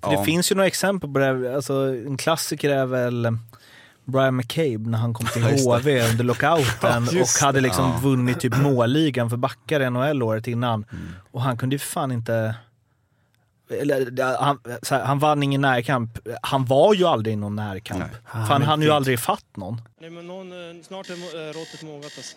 För Ja. Det finns ju några exempel på det. här. Alltså, en klassiker är väl Brian McCabe när han kom till. HV under lockouten Ja, och hade liksom Ja. vunnit typ målligan för backar i NHL året innan. Mm. Och han kunde ju fan inte... Eller, han, så här, han vann ingen närkamp. Han var ju aldrig i någon närkamp. Nej. För han hann ju aldrig ifatt någon. Nej, men någon, eh, snart är eh, råttet mogat alltså.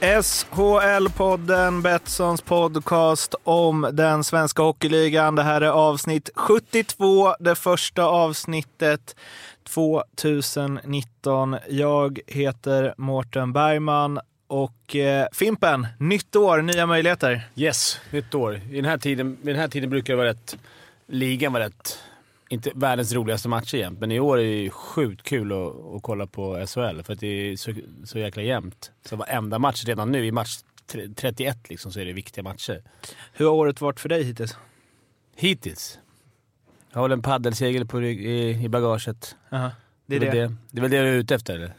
SHL-podden, Betssons podcast om den svenska hockeyligan. Det här är avsnitt 72, det första avsnittet 2019. Jag heter Mårten Bergman och eh, Fimpen, nytt år, nya möjligheter. Yes, nytt år. I den här tiden, vid den här tiden brukar det vara rätt... Ligan vara rätt... Inte världens roligaste matcher jämt, men i år är det ju sjukt kul att, att kolla på SHL för att det är så, så jäkla jämnt. Så varenda match redan nu, i match tre- 31 liksom, så är det viktiga matcher. Hur har året varit för dig hittills? Hittills. Jag har väl en paddelsegel på rygg, i, i bagaget. Aha, det är det. det. det är väl det du är ute efter eller?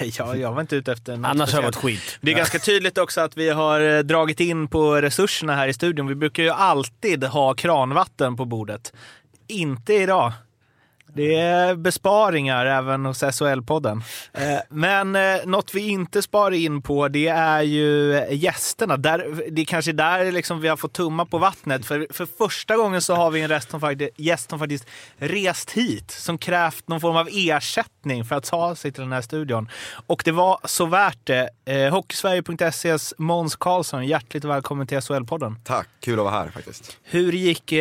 ja, jag var inte ute efter något Annars har det speciellt. varit skit. Det är ganska tydligt också att vi har eh, dragit in på resurserna här i studion. Vi brukar ju alltid ha kranvatten på bordet. Inte idag. Det är besparingar även hos SHL-podden. Eh, Men eh, något vi inte sparar in på det är ju gästerna. Där, det är kanske där liksom vi har fått tumma på vattnet. För, för första gången så har vi en rest som faktiskt, gäst som faktiskt rest hit. Som krävt någon form av ersättning för att ta sig till den här studion. Och det var så värt det. Eh, Hockeysverige.ses Måns Karlsson, hjärtligt välkommen till SHL-podden. Tack, kul att vara här faktiskt. Hur gick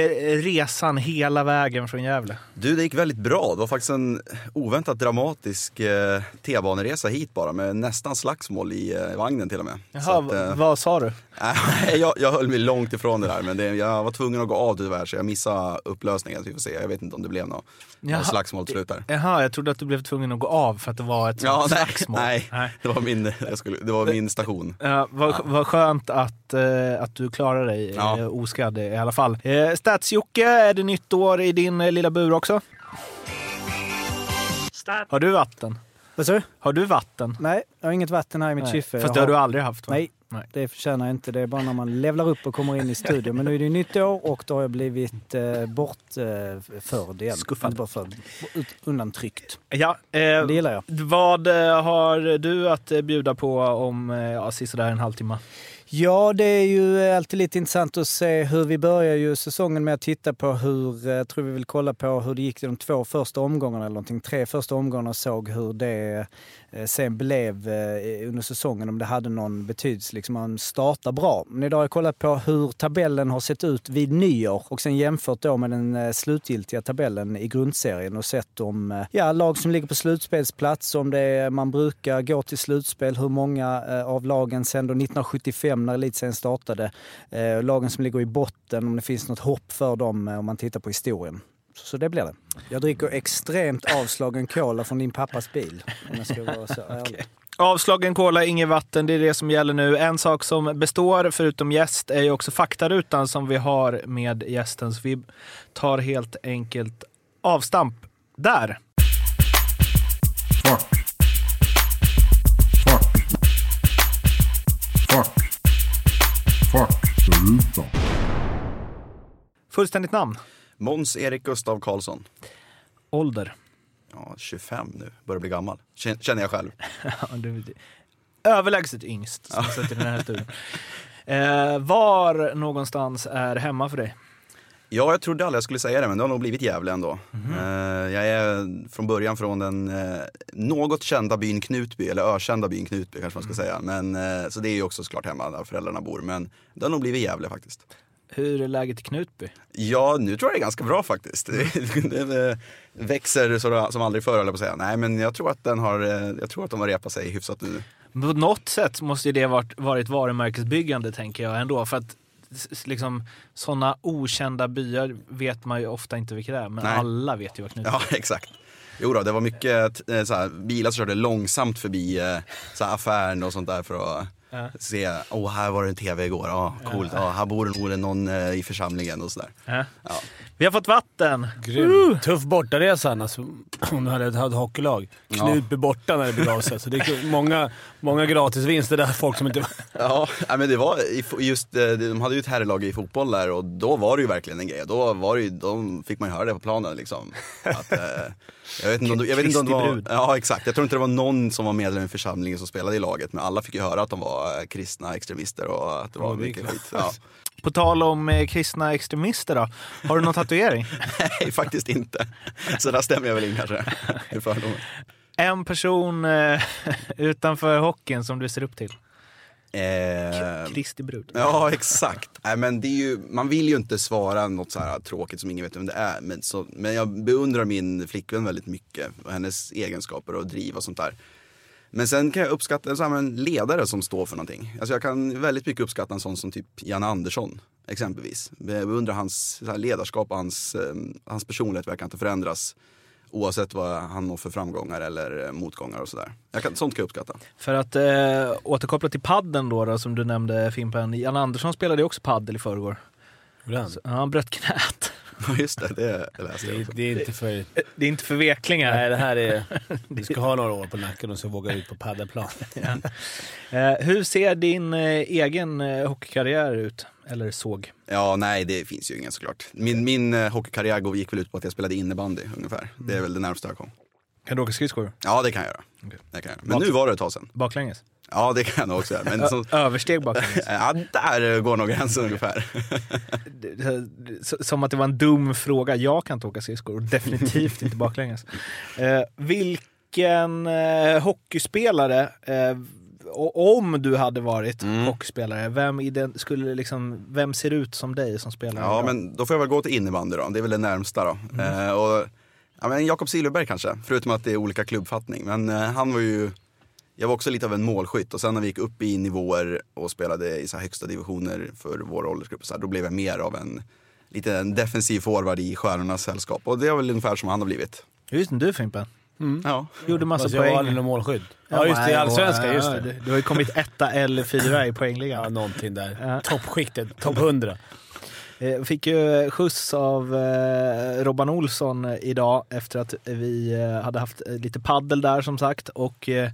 resan hela vägen från Gävle? Du, det gick väldigt bra. Det var faktiskt en oväntat dramatisk eh, T-baneresa hit bara med nästan slagsmål i eh, vagnen till och med. Jaha, att, eh, vad sa du? Jag, jag höll mig långt ifrån det där, men det, jag var tvungen att gå av tyvärr så jag missade upplösningen. Så vi får se. Jag vet inte om det blev något, Jaha. slagsmål till slut där. Jaha, jag trodde att du blev tvungen att gå av för att det var ett Ja, nej, slagsmål. nej, det var min, skulle, det var min station. Ja, vad, vad skönt att, eh, att du klarar dig Ja. eh, oskadd i alla fall. Eh, Stats-Jocke, är det nytt år i din eh, lilla bur också? Har du vatten? Vad sa du? Har du vatten? Nej, jag har inget vatten här i mitt Nej, kyffe. Fast det har du aldrig haft va? Nej, Nej. det förtjänar jag inte. Det är bara när man levlar upp och kommer in i studion. Men nu är det nytt år och då har jag blivit eh, bortförd igen. Skuffad. Inte bortförd, ut, undantryckt. Ja, eh, Det gillar jag. vad eh, har du att eh, bjuda på om eh, ja, sisådär en halvtimme? Ja, det är ju eh, alltid lite intressant att se hur vi börjar ju säsongen med att titta på hur, jag tror vi vill kolla på hur det gick i de två första omgångarna eller någonting. Tre första omgångarna och såg hur det Eh, sen blev eh, under säsongen, om det hade någon betydelse. Liksom man startar bra. Men idag har jag kollat på hur tabellen har sett ut vid nyår och sen jämfört då med den eh, slutgiltiga tabellen i grundserien och sett om ja, lag som ligger på slutspelsplats, om det är, man brukar gå till slutspel, hur många av lagen sen då 1975 när elitserien startade, lagen som ligger i botten, om det finns något hopp för dem om man tittar på historien. Så, det blir det. Jag dricker extremt avslagen cola från din pappas bil. Om jag ska vara så ärlig. Avslagen kola, inget vatten, det är det som gäller nu. En sak som består, förutom gäst, är ju också faktarutan som vi har med gästen. Så vi tar helt enkelt avstamp där. Fullständigt namn? Måns Erik Gustav Karlsson. Ålder? Ja, 25 nu, börjar bli gammal. Kän- Känner jag själv. Överlägset yngst som sitter i den här studion. Eh, var någonstans är hemma för dig? Ja, jag trodde aldrig jag skulle säga det, men det har nog blivit Gävle ändå. Mhm. Eh, jag är från början från den eh, något kända byn Knutby, eller ökända byn Knutby kanske man Mm. ska säga. Men, eh, så det är ju också såklart hemma där föräldrarna bor, men det har nog blivit Gävle faktiskt. Hur är läget i Knutby? Ja, nu tror jag det är ganska bra faktiskt. Det, det växer så, som aldrig förr, höll jag på att säga. Nej, men jag tror att, den har, eh, jag tror att de har repat sig hyfsat nu. På något sätt måste ju det varit, varit varumärkesbyggande tänker jag ändå. För att liksom, sådana okända byar vet man ju ofta inte vilka det är, men Nej. alla vet ju vad Knutby Ja, exakt. Jo då, det var mycket eh, så här, bilar som körde långsamt förbi eh, så här, affären och sånt där för att Ja. se, åh här var det en tv igår, ja coolt, ja, här bor det nog någon eh, i församlingen och sådär. Ja. Ja. Vi har fått vatten! Grym. Tuff bortaresa annars om du hade ett hockeylag. Knutby borta när det begav sig. Så det är många, många gratisvinster där. Folk som inte... Ja, men det var just, eh, de hade ju ett herrlag i fotboll där och då var det ju verkligen en grej. Då, var det ju, då fick man ju höra det på planen liksom. Att, eh, jag vet inte om, det- jag vet inte om det Kristi var, ja exakt, jag tror inte det var någon som var medlem i församlingen som spelade i laget men alla fick ju höra att de var eh, kristna extremister och att det var är mycket skit. Ja. På tal om eh, kristna extremister då, har du någon tatuering? Nej, faktiskt inte. Så där stämmer jag väl in kanske. i fördomen. En person eh, utanför hockeyn som du ser upp till? Eh, Kristi brud. Ja, exakt. Nej, men det är ju, man vill ju inte svara något så här tråkigt som ingen vet vem det är. Men, så, men jag beundrar min flickvän väldigt mycket och hennes egenskaper och driv och sånt där. Men sen kan jag uppskatta så en ledare som står för någonting. Alltså jag kan väldigt mycket uppskatta en sån som typ Jan Andersson exempelvis. Jag beundrar hans så här, ledarskap och hans, eh, hans personlighet verkar inte förändras. Oavsett vad han når för framgångar eller eh, motgångar och sådär. Kan, sånt kan jag uppskatta. För att eh, återkoppla till padden då, då, som du nämnde Fimpen. Jan Andersson spelade ju också paddel i förrgår. Ja, han bröt knät. Ja, Just det, det, det läste jag Det, också. det är inte för... Det är inte för veklingar. Nej, det här är... Du ska ha några år på nacken och så våga ut på paddelplan. Eh, hur ser din eh, egen eh, hockeykarriär ut? Eller såg? Ja, nej det finns ju ingen såklart. Min, min eh, hockeykarriär gick väl ut på att jag spelade innebandy ungefär. Det är väl det närmaste jag kom. Kan du åka skridskor? Ja, det kan jag göra. Det kan jag. göra. Men nu var det ett tag sedan. Baklänges? Ja, det kan jag nog också göra. Men som, översteg baklänges? ja, där går nog gränsen ungefär. Som att det var en dum fråga. Jag kan inte åka skridskor och definitivt inte baklänges. Eh, vilken eh, hockeyspelare, eh, och om du hade varit Mm. hockeyspelare, vem, den, skulle liksom, vem ser ut som dig som spelare? Ja, idag? men då får jag väl gå till innebandy då. Det är väl det närmsta då. Eh, och, ja, men Jakob Silfverberg kanske, förutom att det är olika klubbfattning. Men eh, han var ju, jag var också lite av en målskytt och sen när vi gick upp i nivåer och spelade i så här högsta divisioner för vår åldersgrupp, så här, då blev jag mer av en lite en defensiv forward i stjärnornas sällskap. Och det är väl ungefär som han har blivit. Just det, du Fimpen. Ja. Gjorde massa Fast jag poäng. aldrig någon målskydd. Ja, just det. I Allsvenskan. Just det. Du, har ju kommit etta eller fyra i poängligan. Ja, någonting där. Ja. Toppskiktet. Topp 100. Eh, Fick ju skjuts av eh, Robban Olsson eh, idag efter att vi eh, hade haft eh, lite paddel där som sagt. Och eh,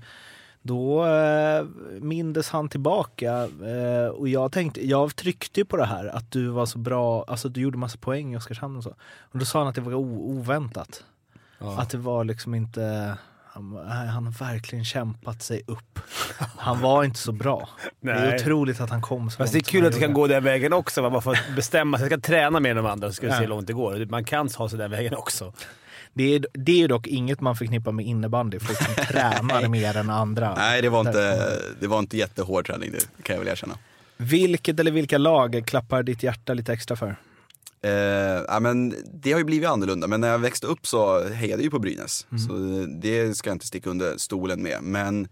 då eh, mindes han tillbaka eh, och jag tänkte, jag tryckte ju på det här att du var så bra, alltså du gjorde massa poäng i Oskarshamn och så. Och då sa han att det var oväntat. Ja. Att det var liksom inte, han, nej, han har verkligen kämpat sig upp. Han var inte så bra. Det är Nej. otroligt att han kom så Fast det är långt kul att det kan gå den vägen också. för att bestämma sig. Jag ska träna mer än de andra så ska vi se hur långt det går. Man kan ha sig den vägen också. Det är, det är dock inget man förknippar med innebandy, folk som tränar mer än andra. Nej, det var, inte, det var inte jättehård träning, det kan jag väl erkänna. Vilket eller vilka lag klappar ditt hjärta lite extra för? Eh, ja, men det har ju blivit annorlunda, men när jag växte upp så hejade jag ju på Brynäs. Så det ska jag inte sticka under stolen med. Men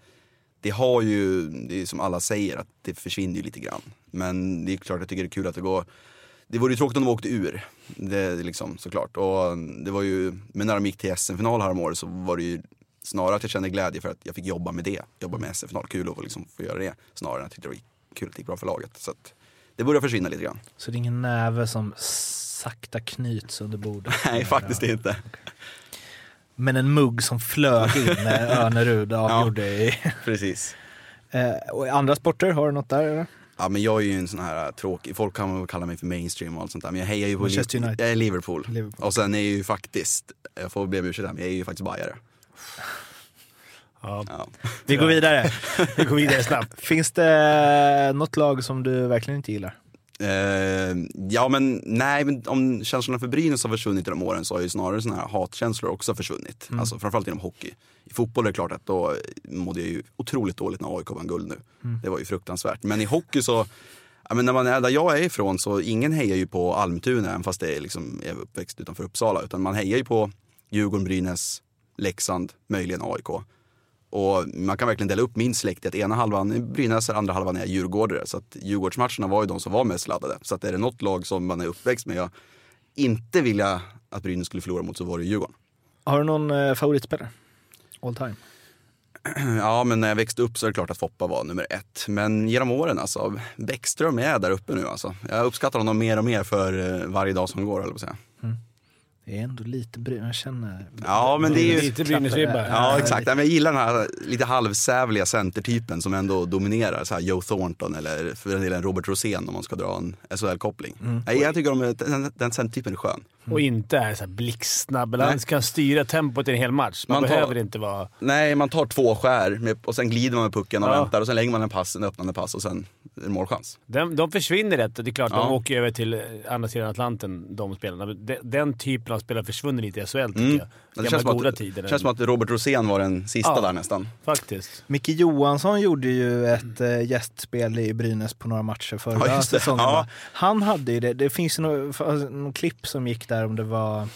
det har ju, det är som alla säger, att det försvinner ju lite grann. Men det är klart jag tycker det är kul att det går. Det vore ju tråkigt om de åkte ur, det är liksom såklart. Och det var ju, men när de gick till SM-final häromåret så var det ju snarare att jag kände glädje för att jag fick jobba med det. Jobba med SM-final, kul att liksom få göra det. Snarare än att det var kul att det gick bra för laget. Så att det börjar försvinna lite grann. Så det är ingen näve som sakta knyts under bordet? Nej, faktiskt inte. Men en mugg som flög in när Önerud avgjorde i... Precis. Eh, och i andra sporter, har du något där eller? Ja men jag är ju en sån här tråkig, folk kan väl kalla mig för mainstream och allt sånt där. Men jag hejar ju på Manchester United. Jag är Liverpool. Liverpool. Och sen är jag ju faktiskt, jag får be om ursäkt men jag är ju faktiskt bajare. Ja. Ja. Vi går vidare. Vi går vidare snabbt. Finns det något lag som du verkligen inte gillar? Eh, ja men nej, men om känslorna för Brynäs har försvunnit i de åren så har ju snarare såna här hatkänslor också försvunnit. Alltså framförallt inom hockey. I fotboll är det klart att då mådde jag ju otroligt dåligt när AIK vann guld nu. Det var ju fruktansvärt. Men i hockey så, ja, men när man är där jag är ifrån så ingen hejar ju på Almtuna även fast det är liksom, jag är uppväxt utanför Uppsala. Utan man hejar ju på Djurgården, Brynäs, Leksand, möjligen AIK. Och man kan verkligen dela upp min släkt i att ena halvan är brynäsare, andra halvan är djurgårdare. Så att Djurgårdsmatcherna var ju de som var mest laddade. Så att är det något lag som man är uppväxt med jag inte vilja att Brynäs skulle förlora mot så var det Djurgården. Har du någon eh, favoritspelare? All time? Ja, men när jag växte upp så är det klart att Foppa var nummer ett. Men genom åren alltså, Bäckström är där uppe nu alltså. Jag uppskattar honom mer och mer för eh, varje dag som går, eller på att säga. Det är ändå lite Brynäs, jag känner... Ja, men det är ju... Lite Brynäs-vibbar. Ja, exakt. Men Jag gillar den här lite halvsävliga centertypen som ändå dominerar. Så här Joe Thornton eller för den delen Robert Rosén om man ska dra en SHL-koppling. Nej, Jag tycker om den, den centertypen är skön. Och inte är så blixtsnabb. Han kan styra tempot i en hel match. Man, Man tar- behöver inte vara... Nej, man tar två skär med, och sen glider man med pucken och Ja. väntar och sen lägger man en pass, en öppnande pass och sen är det målchans. De, de försvinner rätt. Det är klart, Ja. de åker över till andra sidan Atlanten, de spelarna. Men de, den typen av spelare försvinner lite i SHL tycker jag. Mm. Det Gamla känns som, goda att, tider. känns som att Robert Rosén var den sista Ja. där nästan. Faktiskt. Micke Johansson gjorde ju ett äh, gästspel i Brynäs på några matcher förra Ja, det. säsongen. Ja. Han hade ju det, det finns ju någon, någon klipp som gick där om det var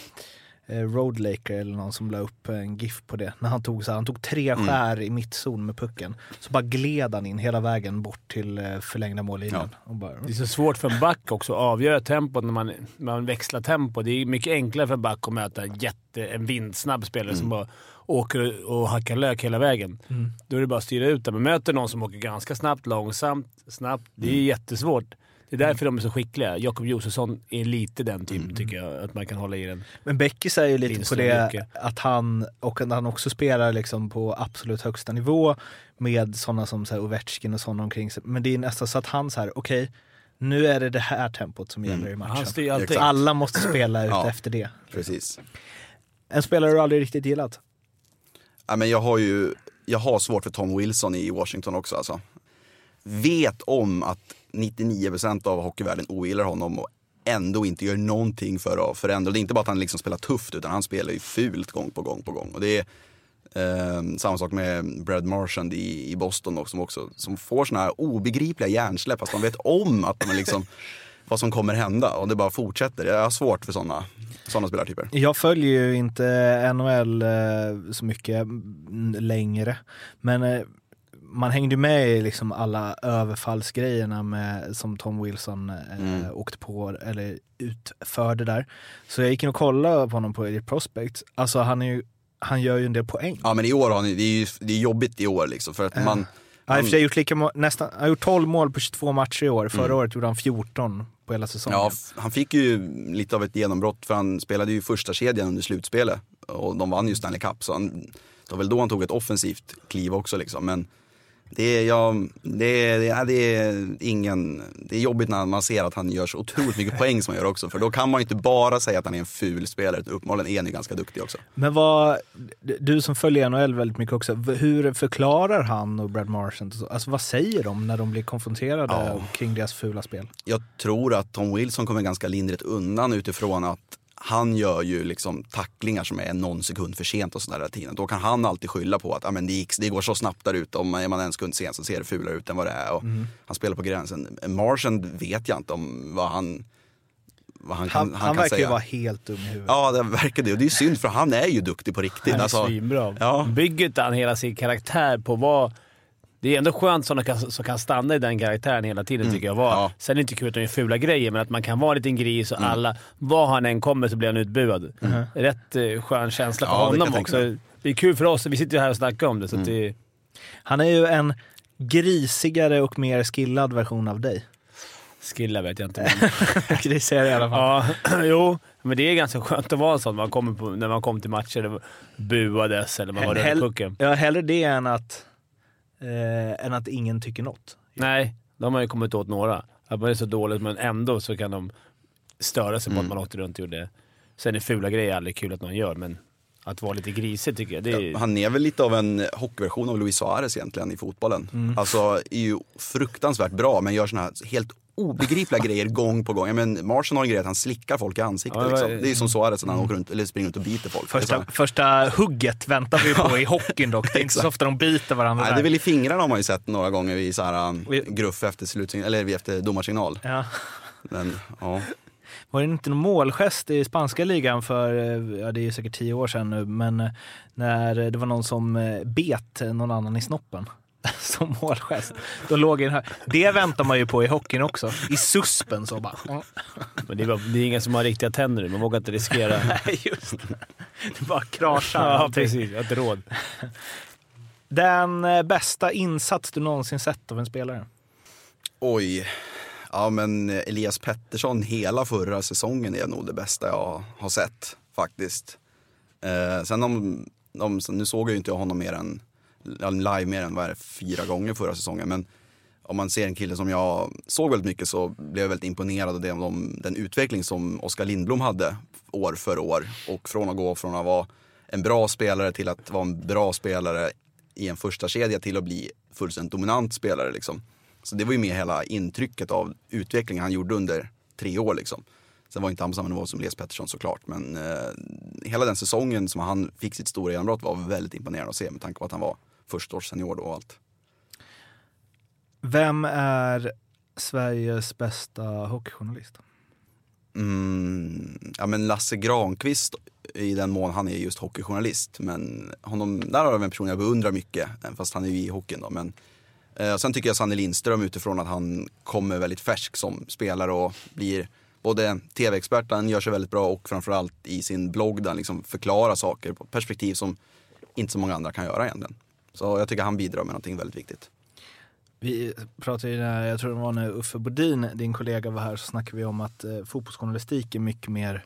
Road Laker eller någon som la upp en GIF på det. När han tog, så här, han tog tre Mm. skär i mittzon med pucken. Så bara gled han in hela vägen bort till eh, förlängda mållinjen. Och bara, Det är så svårt för en back också att avgöra tempot när man, man växlar tempo. Det är mycket enklare för en back att möta en, jätte, en vindsnabb spelare som bara åker och hackar lök hela vägen. Då är det bara att styra ut det. Men möter någon som åker ganska snabbt, långsamt, snabbt. Det är jättesvårt. Det är därför de är så skickliga. Jakob Josefsson är lite den typen tycker jag. Att man kan hålla i den. Men Beckis är ju lite på det att han, och att han också spelar liksom på absolut högsta nivå med sådana som så här Ovechkin och sådana omkring sig. Men det är nästan så att han så här, okej, nu är det det här tempot som gäller i matchen. Alltid. Alla måste spela ut Ja. efter det. Precis. En spelare du aldrig riktigt gillat? Ja, men jag har ju jag har svårt för Tom Wilson i Washington också. Alltså. Vet om att 99% av hockeyvärlden ogillar honom och ändå inte gör någonting för att förändra. Det är inte bara att han liksom spelar tufft utan han spelar ju fult gång på gång på gång. Och det är eh, samma sak med Brad Marchand i, i Boston också, som, också, som får såna här obegripliga hjärnsläpp fast de vet om att de liksom, vad som kommer hända och det bara fortsätter. Jag har svårt för sådana såna spelartyper. Jag följer ju inte NHL eh, så mycket mm, längre, men eh, man hängde med i liksom alla överfallsgrejerna med, som Tom Wilson eh, Mm. åkte på eller utförde där. Så jag gick in och kollade på honom på Elite Prospect. Alltså han, är ju, han gör ju en del poäng. Ja men i år har ni, det är ju det är jobbigt i år liksom för att Ja. man Han har gjort lika nästan, han har gjort 12 mål på 22 matcher i år. Förra Mm. året gjorde han 14 på hela säsongen. Ja, han fick ju lite av ett genombrott för han spelade ju första kedjan under slutspelet och de vann ju Stanley Cup så han, det var väl då han tog ett offensivt kliv också liksom. Men det är, ja, det är, det är, ingen, det är jobbigt när man ser att han gör så otroligt mycket poäng som han gör också för då kan man ju inte bara säga att han är en ful spelare, uppenbarligen är han ju ganska duktig också. Men vad, du som följer NHL väldigt mycket också, hur förklarar han och Brad Marchand? Alltså vad säger de när de blir konfronterade Ja. kring deras fula spel? Jag tror att Tom Wilson kommer ganska lindrigt undan utifrån att han gör ju liksom tacklingar som är någon sekund för sent och sådär hela tiden. Då kan han alltid skylla på att ah, men det, gick, det går så snabbt där ute. Om man är man en sekund sen så ser det fulare ut än vad det är. Och Han spelar på gränsen. Marchand vet jag inte om vad han, vad han, Han, kan, han, han kan verkar ju säga. vara helt dum i huvudet. Ja, det verkar det. Och det är synd för han är ju duktig på riktigt. Han är Alltså, svinbra. ja. Bygger inte han hela sin karaktär på vad... Det är ändå skönt sådana kan, som kan stanna i den karaktären hela tiden tycker jag. Var, Mm. Ja. Sen är det inte kul att de gör fula grejer, men att man kan vara en liten gris och alla... Var han än kommer så blir han utbuad. Rätt eh, skön känsla för Ja, det honom jag också. Det är kul för oss, vi sitter ju här och snackar om det. Så att Mm. det Han är ju en grisigare och mer skillad version av dig. skillar vet jag inte. Men, Grisigare i alla fall. ja, jo, men det är ganska skönt att vara en sån man kommer på, när man kom till matcher det buades eller man var Hell- runt pucken. Ja, hellre det än att, eh, än att ingen tycker något. Nej, de har ju kommit åt några. Att man är så dåligt, men ändå så kan de störa sig på Mm. att man åkte runt och gjorde... Sen är fula grejer aldrig kul att någon gör, men att vara lite grisig tycker jag, det är... Ja, han är väl lite av en hockeyversion av Luis Suarez egentligen i fotbollen. Mm. Alltså är ju fruktansvärt bra men gör såna här helt obegripliga grejer gång på gång. Ja, men Martian har en grej att han slickar folk i ansiktet. Ja, liksom. Det är som Suarez när han åker runt, eller springer runt och biter folk. Första, så- första hugget väntar vi på i hockeyn dock. Det är inte så ofta de biter varandra Nej, det är väl i fingrarna har man ju sett några gånger vid så här, um, gruff efter slutsignal, eller efter domarsignal. ja. Men, ja. var det inte någon målgest i spanska ligan för, eh, ja det är ju säkert tio år sedan nu, men eh, när det var någon som eh, bet någon annan i snoppen som målgest. Då låg den här. Det väntar man ju på i hockeyn också. I suspen så bara. Men det är, bara, det är ingen som har riktiga tänder Man vågar inte riskera. Nej, just det. Det bara kraschar. ja, precis. Inte råd. Den eh, bästa insats du någonsin sett av en spelare? Oj. Ja men Elias Pettersson hela förra säsongen är nog det bästa jag har sett faktiskt. Eh, sen om, om, nu såg jag ju inte honom mer än, live mer än vad är det, fyra gånger förra säsongen. Men om man ser en kille som jag såg väldigt mycket så blev jag väldigt imponerad av den, den utveckling som Oskar Lindblom hade år för år. Och från att gå från att vara en bra spelare till att vara en bra spelare i en första kedja till att bli fullständigt dominant spelare. Liksom. Så det var ju med hela intrycket av utvecklingen han gjorde under tre år. Liksom. Sen var inte han på samma nivå som Les Pettersson såklart. Men eh, hela den säsongen som han fick sitt stora genombrott var väldigt imponerande att se med tanke på att han var förstaårssenior då och allt. Vem är Sveriges bästa hockeyjournalist? Mm, ja men Lasse Granqvist i den mån han är just hockeyjournalist. Men honom, där har vi en person jag beundrar mycket, fast han är ju i hockeyn då. Men, eh, sen tycker jag Sanne Lindström utifrån att han kommer väldigt färsk som spelare och blir både tv-expert, han gör sig väldigt bra och framförallt i sin blogg där han liksom förklarar saker på perspektiv som inte så många andra kan göra egentligen. Så jag tycker han bidrar med någonting väldigt viktigt. Vi pratade ju, när, jag tror det var när Uffe Bodin, din kollega, var här, så snackade vi om att eh, fotbollsjournalistik är mycket mer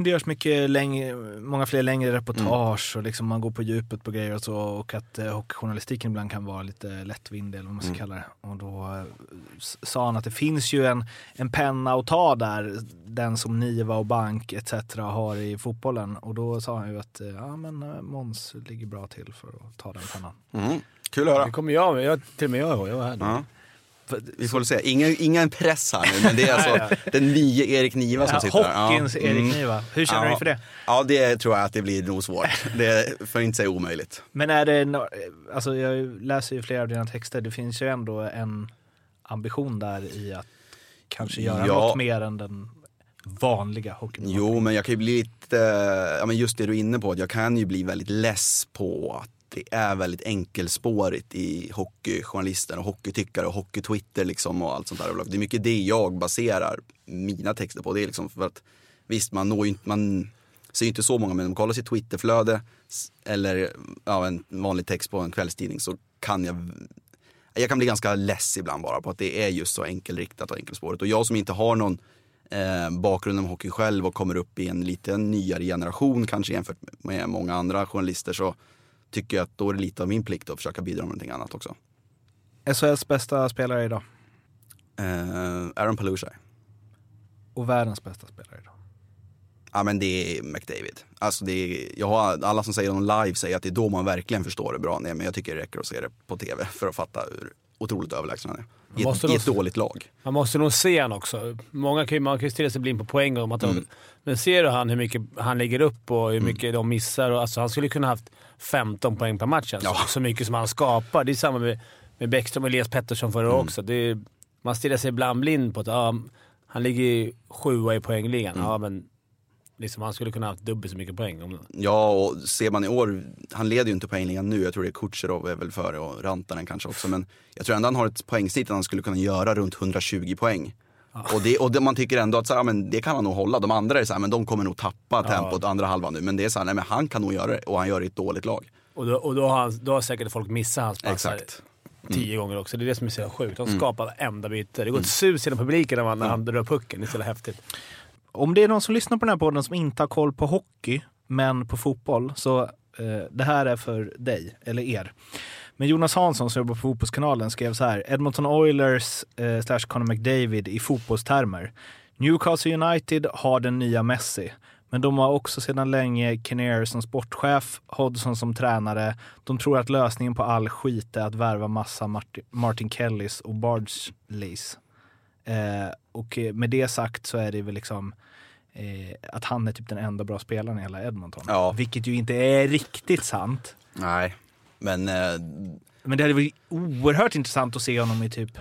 men det görs mycket längre, många fler längre reportage och liksom man går på djupet på grejer och så och att eh, hockeyjournalistiken ibland kan vara lite lättvindig eller vad man ska Mm. kalla det. Och då eh, sa han att det finns ju en, en penna att ta där, den som Niva och Bank etc. har i fotbollen. Och då sa han ju att eh, ja men Måns ligger bra till för att ta den pennan. Mm. Kul att höra. Det kommer jag. Jag, till och med jag ihåg. Jag var här då. Ja. Vi får väl se. Ingen, ingen press här nu, men det är alltså den nye Erik Niva som Ja, sitter här. hockeyns Erik Niva. Hur känner du Ja. inför det? Ja, det tror jag att det blir nog svårt. Det är, för att inte säga omöjligt. Men är det, no- alltså jag läser ju flera av dina texter, det finns ju ändå en ambition där i att kanske göra Ja. något mer än den vanliga hockeyn. Jo, men jag kan ju bli lite, ja men just det du är inne på, att jag kan ju bli väldigt less på att det är väldigt enkelspårigt i hockeyjournalister och hockeytyckare och hockeytwitter liksom och allt sånt där. Det är mycket det jag baserar mina texter på. Det är liksom för att visst, man når ju inte, man ser ju inte så många, men om man kollar sitt Twitterflöde eller ja, en vanlig text på en kvällstidning så kan jag jag kan bli ganska less ibland bara på att det är just så enkelriktat och enkelspårigt. Och jag som inte har någon eh, bakgrund om hockey själv och kommer upp i en lite nyare generation kanske jämfört med många andra journalister så tycker jag att då är det lite av min plikt att försöka bidra med någonting annat också. SHLs bästa spelare idag Eh, Aaron Palushaj. och världens bästa spelare idag. Ja men det är McDavid. Alltså det är, jag har, alla som säger honom live säger att det är då man verkligen förstår det bra. Nej, men jag tycker det räcker att se det på tv för att fatta hur otroligt överlägsen han är. I ett, i ett dåligt lag. Man måste nog se han också. Många kan ju, man kan ju stirra sig blind på poäng. Om att Mm. Men ser du han hur mycket han lägger upp och hur mycket de missar? Och, alltså, han skulle kunna haft 15 poäng per match alltså. Ja. Så mycket som han skapar. Det är samma med, med Bäckström och Elias Pettersson förra Mm. också. Det är, man stirrar sig ibland blind på att ja, han ligger ju sjua i poängligan. Mm. Ja, men liksom, han skulle kunna haft dubbelt så mycket poäng. Om, Ja, och ser man i år, han leder ju inte poängligan nu, jag tror det är Kutjerov är väl före och Rantanen kanske också. Men jag tror ändå han har ett poängsnitt att han skulle kunna göra runt 120 poäng. Och, det, och det, man tycker ändå att så här, men det kan han nog hålla. De andra är så här, men de kommer nog tappa tempot andra halvan nu. Men det är så här, nej men han kan nog göra det och han gör det i ett dåligt lag. och då, och då, har då har säkert folk missat hans passar Exakt. tio gånger också. Det är det som är så sjukt. Mm. Han skapar varenda byte. Det går ett sus genom publiken när, man, när han drar pucken. Det är så häftigt. Om det är någon som lyssnar på den här podden som inte har koll på hockey, men på fotboll, så eh, det här är för dig, eller er. Men Jonas Hansson som jobbar på Fotbollskanalen skrev så här. Edmonton Oilers eh, slash Conor McDavid i fotbollstermer. Newcastle United har den nya Messi. Men de har också sedan länge Kinnear som sportchef, Hodgson som tränare. De tror att lösningen på all skit är att värva massa Martin, Martin Kellys och Bardsleys. Eh, och med det sagt så är det väl liksom eh, att han är typ den enda bra spelaren i hela Edmonton. Ja. Vilket ju inte är riktigt sant. Nej, men eh, Men det hade varit oerhört intressant att se honom i typ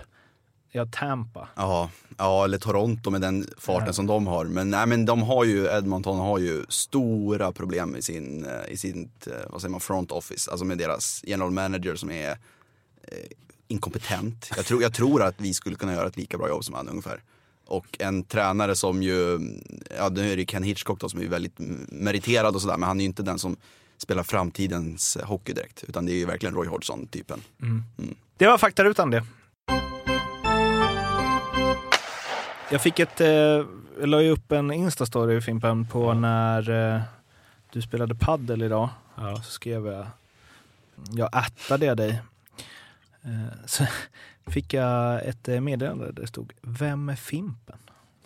Ja, Tampa. Ja, ja, eller Toronto med den farten Ja. som de har. Men, nej, men de har ju, Edmonton har ju stora problem i sin, eh, i sin eh, vad säger man, front office. Alltså med deras general manager som är eh, inkompetent. Jag tror, jag tror att vi skulle kunna göra ett lika bra jobb som han ungefär. Och en tränare som ju, ja nu är det Ken Hitchcock då som är väldigt meriterad och sådär. Men han är ju inte den som spelar framtidens hockey direkt. Utan det är ju verkligen Roy Hodgson-typen. Det var faktarutan det. Jag fick ett, eh, jag la ju upp en instastory Fimpen på när eh, du spelade paddel idag. Ja, så skrev jag, jag attade dig. Eh, så fick jag ett eh, meddelande där det stod, vem är Fimpen?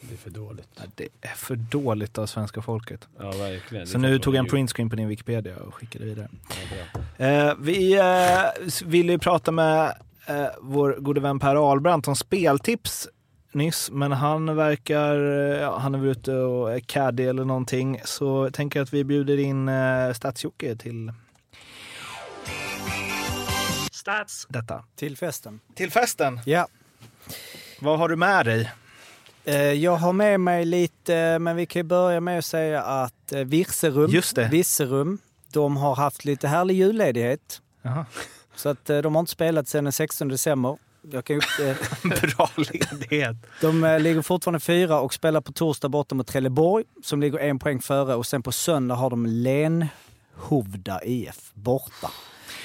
Det är för dåligt. Ja, det är för dåligt av svenska folket. Ja, verkligen. Så nu tog jag en printscreen på din Wikipedia och skickade vidare. Ja. Eh, vi eh, ville ju prata med eh, vår gode vän Per Ahlbrandt om speltips nyss, men han verkar, ja, han är väl ute och är caddy eller någonting, så jag tänker att vi bjuder in eh, Stats-Jocke till Stats. Detta. Till festen. Till festen. Ja. Vad har du med dig? Eh, Jag har med mig lite, men vi kan ju börja med att säga att eh, Virserum, Just det. Virserum, de har haft lite härlig julledighet. Jaha. Så att eh, de har inte spelat sedan den 16 december. Jag kan, ju- eh, Bra ledighet. de eh, ligger fortfarande fyra och spelar på torsdag borta mot Trelleborg som ligger en poäng före och sen på söndag har de Lenhovda IF borta.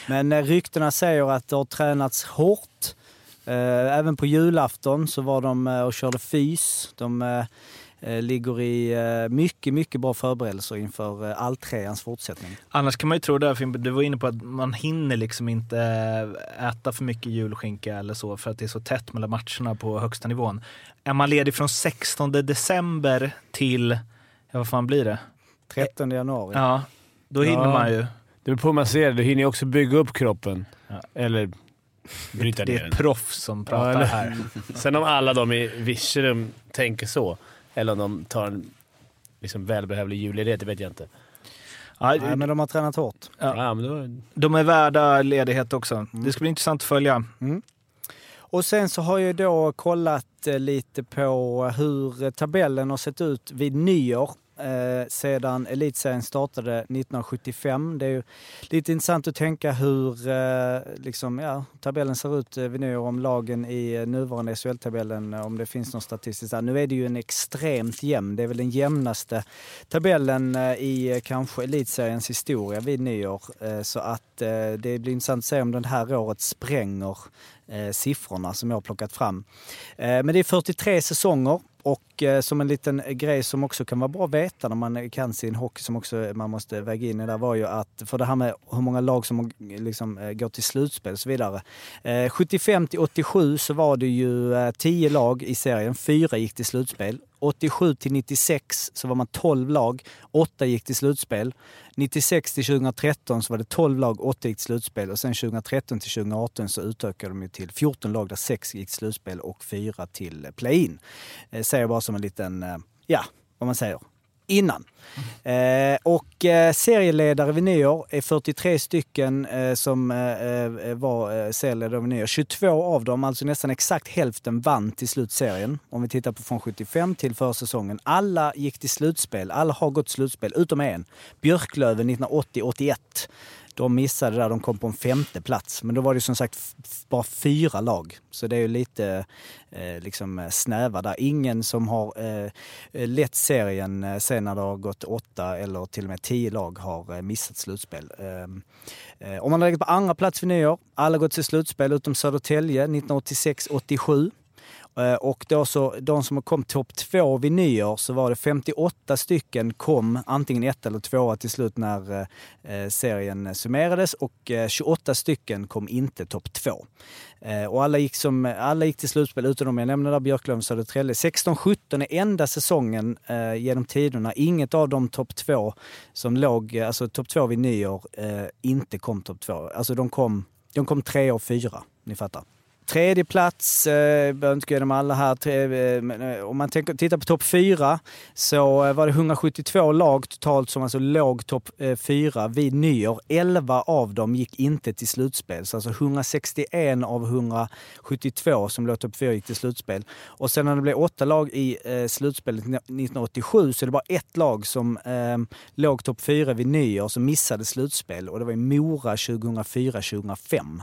Men eh, ryktena säger att det har tränats hårt. Eh, Även på julafton så var de eh, och körde fys. De ligger i mycket, mycket bra förberedelser inför alltreans fortsättning. Annars kan man ju tro, där, Fimpen, du var inne på att man hinner liksom inte äta för mycket julskinka eller så för att det är så tätt mellan matcherna på högsta nivån. Är man ledig från 16 december till, ja vad fan blir det? 13 januari. Ja, då hinner Ja. man ju. Det beror på hur man ser det. Du hinner ju också bygga upp kroppen. Ja. Eller bryta Det ner är den. ett proffs som pratar eller- här. Sen om alla de i Virserum tänker så, eller om de tar en liksom välbehövlig julledighet, det vet jag inte. Ja, Nej, men de har tränat hårt. Ja. Ja, men då, De är värda ledighet också. Det ska bli intressant att följa. Och sen så har jag då kollat eh, lite på hur tabellen har sett ut vid nyår eh, sedan elitserien startade 1975. Det är ju lite intressant att tänka hur eh, liksom, ja, tabellen ser ut eh, vid nyår om lagen i eh, nuvarande SHL-tabellen, eh, om det finns någon statistiskt där. Nu är det ju en extremt jämn, det är väl den jämnaste tabellen eh, i eh, kanske elitseriens historia vid nyår. Så att det blir intressant att se om det här året spränger siffrorna som jag har plockat fram. Men det är 43 säsonger och eh, som en liten grej som också kan vara bra att veta när man kan sin hockey som också man måste väga in i där var ju att, för det här med hur många lag som eh, liksom, eh, går till slutspel och så vidare. 75 till 87 så var det ju 10 lag i serien, fyra gick till slutspel. 87 till 96 så var man 12 lag, 8 gick till slutspel. 96 till 2013 så var det 12 lag, 8 gick till slutspel och sen 2013 till 2018 så utökade de ju till 14 lag där 6 gick till slutspel och 4 till play-in. Eh, säger jag bara som en liten, eh, ja, vad man säger, innan. Eh, och eh, serieledare vid nyår är 43 stycken eh, som eh, eh, var eh, serieledare vid nyår. 22 av dem, alltså nästan exakt hälften, vann till slut serien. Om vi tittar på från 75 till försäsongen. Alla gick till slutspel, alla har gått till slutspel, utom en. Björklöven 1980-81. De missade där, de kom på en femte plats. Men då var det som sagt bara fyra lag. Så det är ju lite eh, liksom eh, snäva där. Ingen som har eh, eh, lett serien eh, sen när det har gått åtta eller till och med tio lag har eh, missat slutspel. Eh, eh, om man lägger på andra plats vid nyår, alla gått till slutspel utom Södertälje 1986-87. Eh, och då så, de som kom topp två vid nyår så var det 58 stycken kom antingen ett eller tvåa till slut när eh, eh, serien summerades och 28 stycken kom inte topp två. Och alla gick, som, alla gick till slutspel utom de jag nämnde där, Björklöven och Södertälje. 16-17 är enda säsongen eh, genom tiderna. Inget av de topp två som låg, alltså topp två vid nyår, eh, inte kom topp två. Alltså de kom, de kom tre och fyra, ni fattar tredje plats, eh, behöver inte gå igenom alla här, tre, eh, men, eh, om man tänker, tittar på topp fyra så eh, var det 172 lag totalt som alltså låg topp eh, fyra vid nyår. 11 av dem gick inte till slutspel, så alltså 161 av 172 som låg topp fyra gick till slutspel. Och sen när det blev åtta lag i eh, slutspelet 1987 så är det bara ett lag som eh, låg topp fyra vid nyår som missade slutspel och det var i Mora 2004-2005.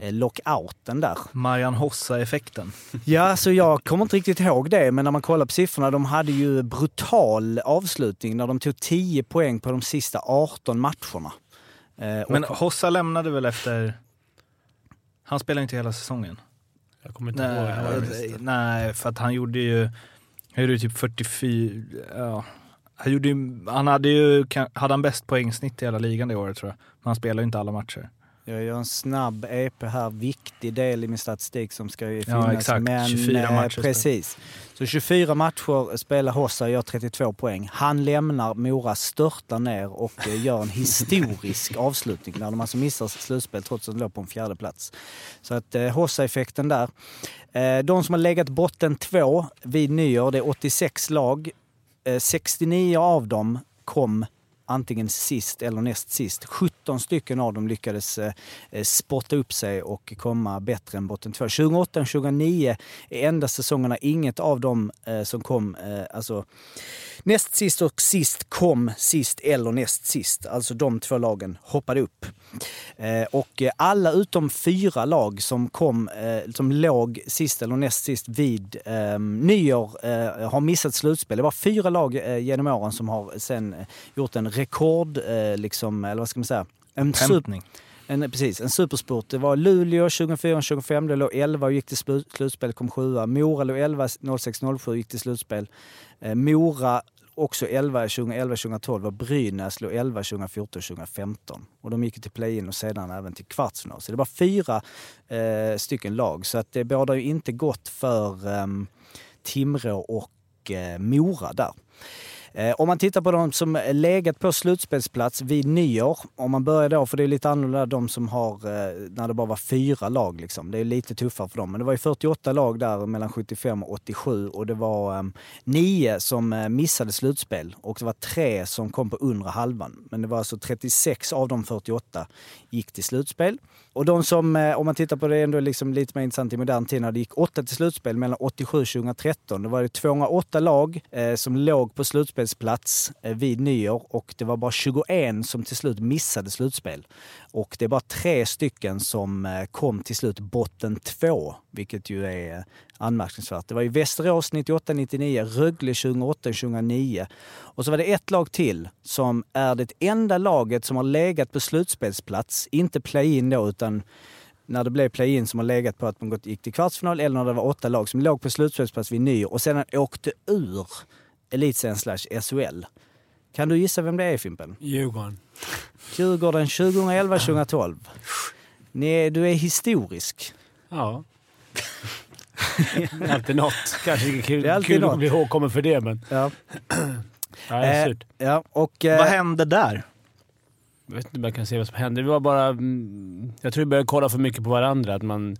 Eh, lockouten där. Marian Hossa-effekten. Ja, så jag kommer inte riktigt ihåg det, men när man kollar på siffrorna, de hade ju brutal avslutning när de tog 10 poäng på de sista 18 matcherna. Eh, och- Men Hossa lämnade väl efter... Han spelade inte hela säsongen. Jag kommer inte ihåg. Nej, nej, för att han gjorde ju... Han gjorde ju typ 44... Ja. Han, gjorde ju, han hade ju... Hade han bäst poängsnitt i hela ligan det året tror jag. Men han spelade ju inte alla matcher. Jag gör en snabb EP här, viktig del i min statistik som ska ju Ja, finnas. exakt. Men, 24 eh, matcher Precis. Så 24 matcher spelar Hossa och gör 32 poäng. Han lämnar Mora, störtar ner och eh, gör en historisk avslutning när de alltså missar slutspel trots att de låg på en fjärde plats. Så att eh, Hossa-effekten där. Eh, de som har legat botten två vid nyår, det är 86 lag. Eh, 69 av dem kom antingen sist eller näst sist. 17 stycken av dem lyckades eh, eh, spotta upp sig och komma bättre än botten två. 2008 och 2009 är enda säsongerna inget av dem eh, som kom, alltså näst sist och sist kom sist eller näst sist. Alltså de två lagen hoppade upp. Och alla utom fyra lag som kom, som låg sist eller näst sist vid ehm, nyår har missat slutspel. Det var fyra lag genom åren som har sen gjort en rekord, eh, liksom, eller vad ska man säga? En Hämtning. en, precis, en supersport. Det var Luleå 2004-2005, det låg 11 och gick till slu- slutspel, kom sjua. Mora låg 11 06-07 gick till slutspel. Eh, Mora också 11 2011-2012 och Brynäs låg 11 2014-2015. Och de gick till play-in och sedan även till kvartsfinal. Så det var fyra eh, stycken lag. Så att det bådar ju inte gott för eh, Timrå och eh, Mora där. Eh, Om man tittar på de som legat på slutspelsplats vid nyår, om man börjar då, för det är lite annorlunda de som har, eh, när det bara var fyra lag liksom. Det är lite tuffare för dem. Men det var ju 48 lag där mellan 75 och 87 och det var eh, nio som eh, missade slutspel och det var tre som kom på undre halvan. Men det var alltså 36 av de 48 gick till slutspel. Och de som, eh, om man tittar på det ändå liksom lite mer intressant i modern tid, när det gick åtta till slutspel mellan 87 och 2013. Då var det 208 lag eh, som låg på slutspelsplats eh, vid nyår och det var bara 21 som till slut missade slutspel. Och det är bara tre stycken som eh, kom till slut botten två, vilket ju är anmärkningsvärt. Det var ju Västerås 98-99, Rögle 2008-2009 och så var det ett lag till som är det enda laget som har legat på slutspelsplats, inte play-in då utan när det blev play-in som har legat på att man gick till kvartsfinal eller när det var åtta lag som låg på slutspelsplats vid nyår och sedan åkte ur elitserien slash SHL. Kan du gissa vem det är Fimpen? Djurgården. Djurgården 2011-2012. Ni- Du är historisk. Ja. Det är alltid något. Kanske inte kul, Det är alltid kul något. att bli ihågkommen för det, men... Ja. Ja, det är Eh, ja, och, eh, Vad hände där? Jag vet inte om jag kan se vad som hände. Det var bara... mm, Jag tror vi började kolla för mycket på varandra. Att man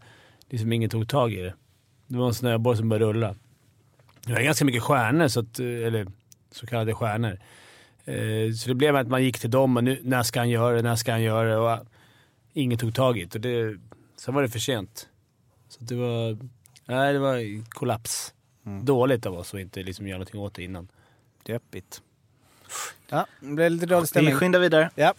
liksom ingen tog tag i det. Det var en snöboll som började rulla. Det var ganska mycket stjärnor, så att, eller så kallade stjärnor. Eh, Så det blev att man gick till dem och nu, när ska han göra det, när ska han göra det? Och ah, ingen tog tag i. Och det. Sen var det för sent. Så det var... Nej, det var kollaps. Dåligt av oss att inte liksom göra någonting åt det innan. Deppigt. Ja, det blev lite dålig Vi stämning. skyndar vidare. Ja.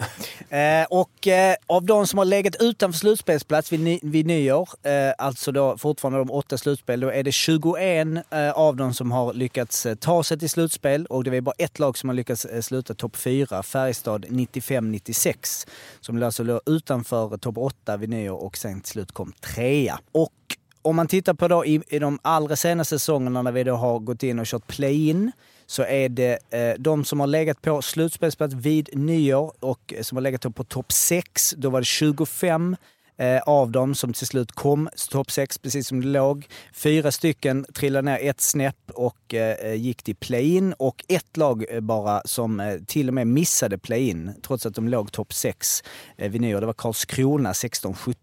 Eh, och eh, av de som har legat utanför slutspelsplats vid, ny, vid nyår, eh, alltså då fortfarande de åtta slutspel, då är det 21 eh, av dem som har lyckats eh, ta sig till slutspel och det är bara ett lag som har lyckats eh, sluta topp fyra, Färjestad 95-96, som alltså låg utanför topp åtta vid nyår och sen till slut kom trea. Och om man tittar på då i, i de allra senaste säsongerna när vi då har gått in och kört play-in så är det eh, de som har legat på slutspelsplats vid nyår och eh, som har legat på topp 6. Då var det 25 eh, av dem som till slut kom topp 6, precis som det låg. Fyra stycken trillade ner ett snäpp och eh, eh, gick till play-in och ett lag eh, bara som eh, till och med missade play-in trots att de låg topp 6 eh, vid nyår. Det var Karlskrona 16-17.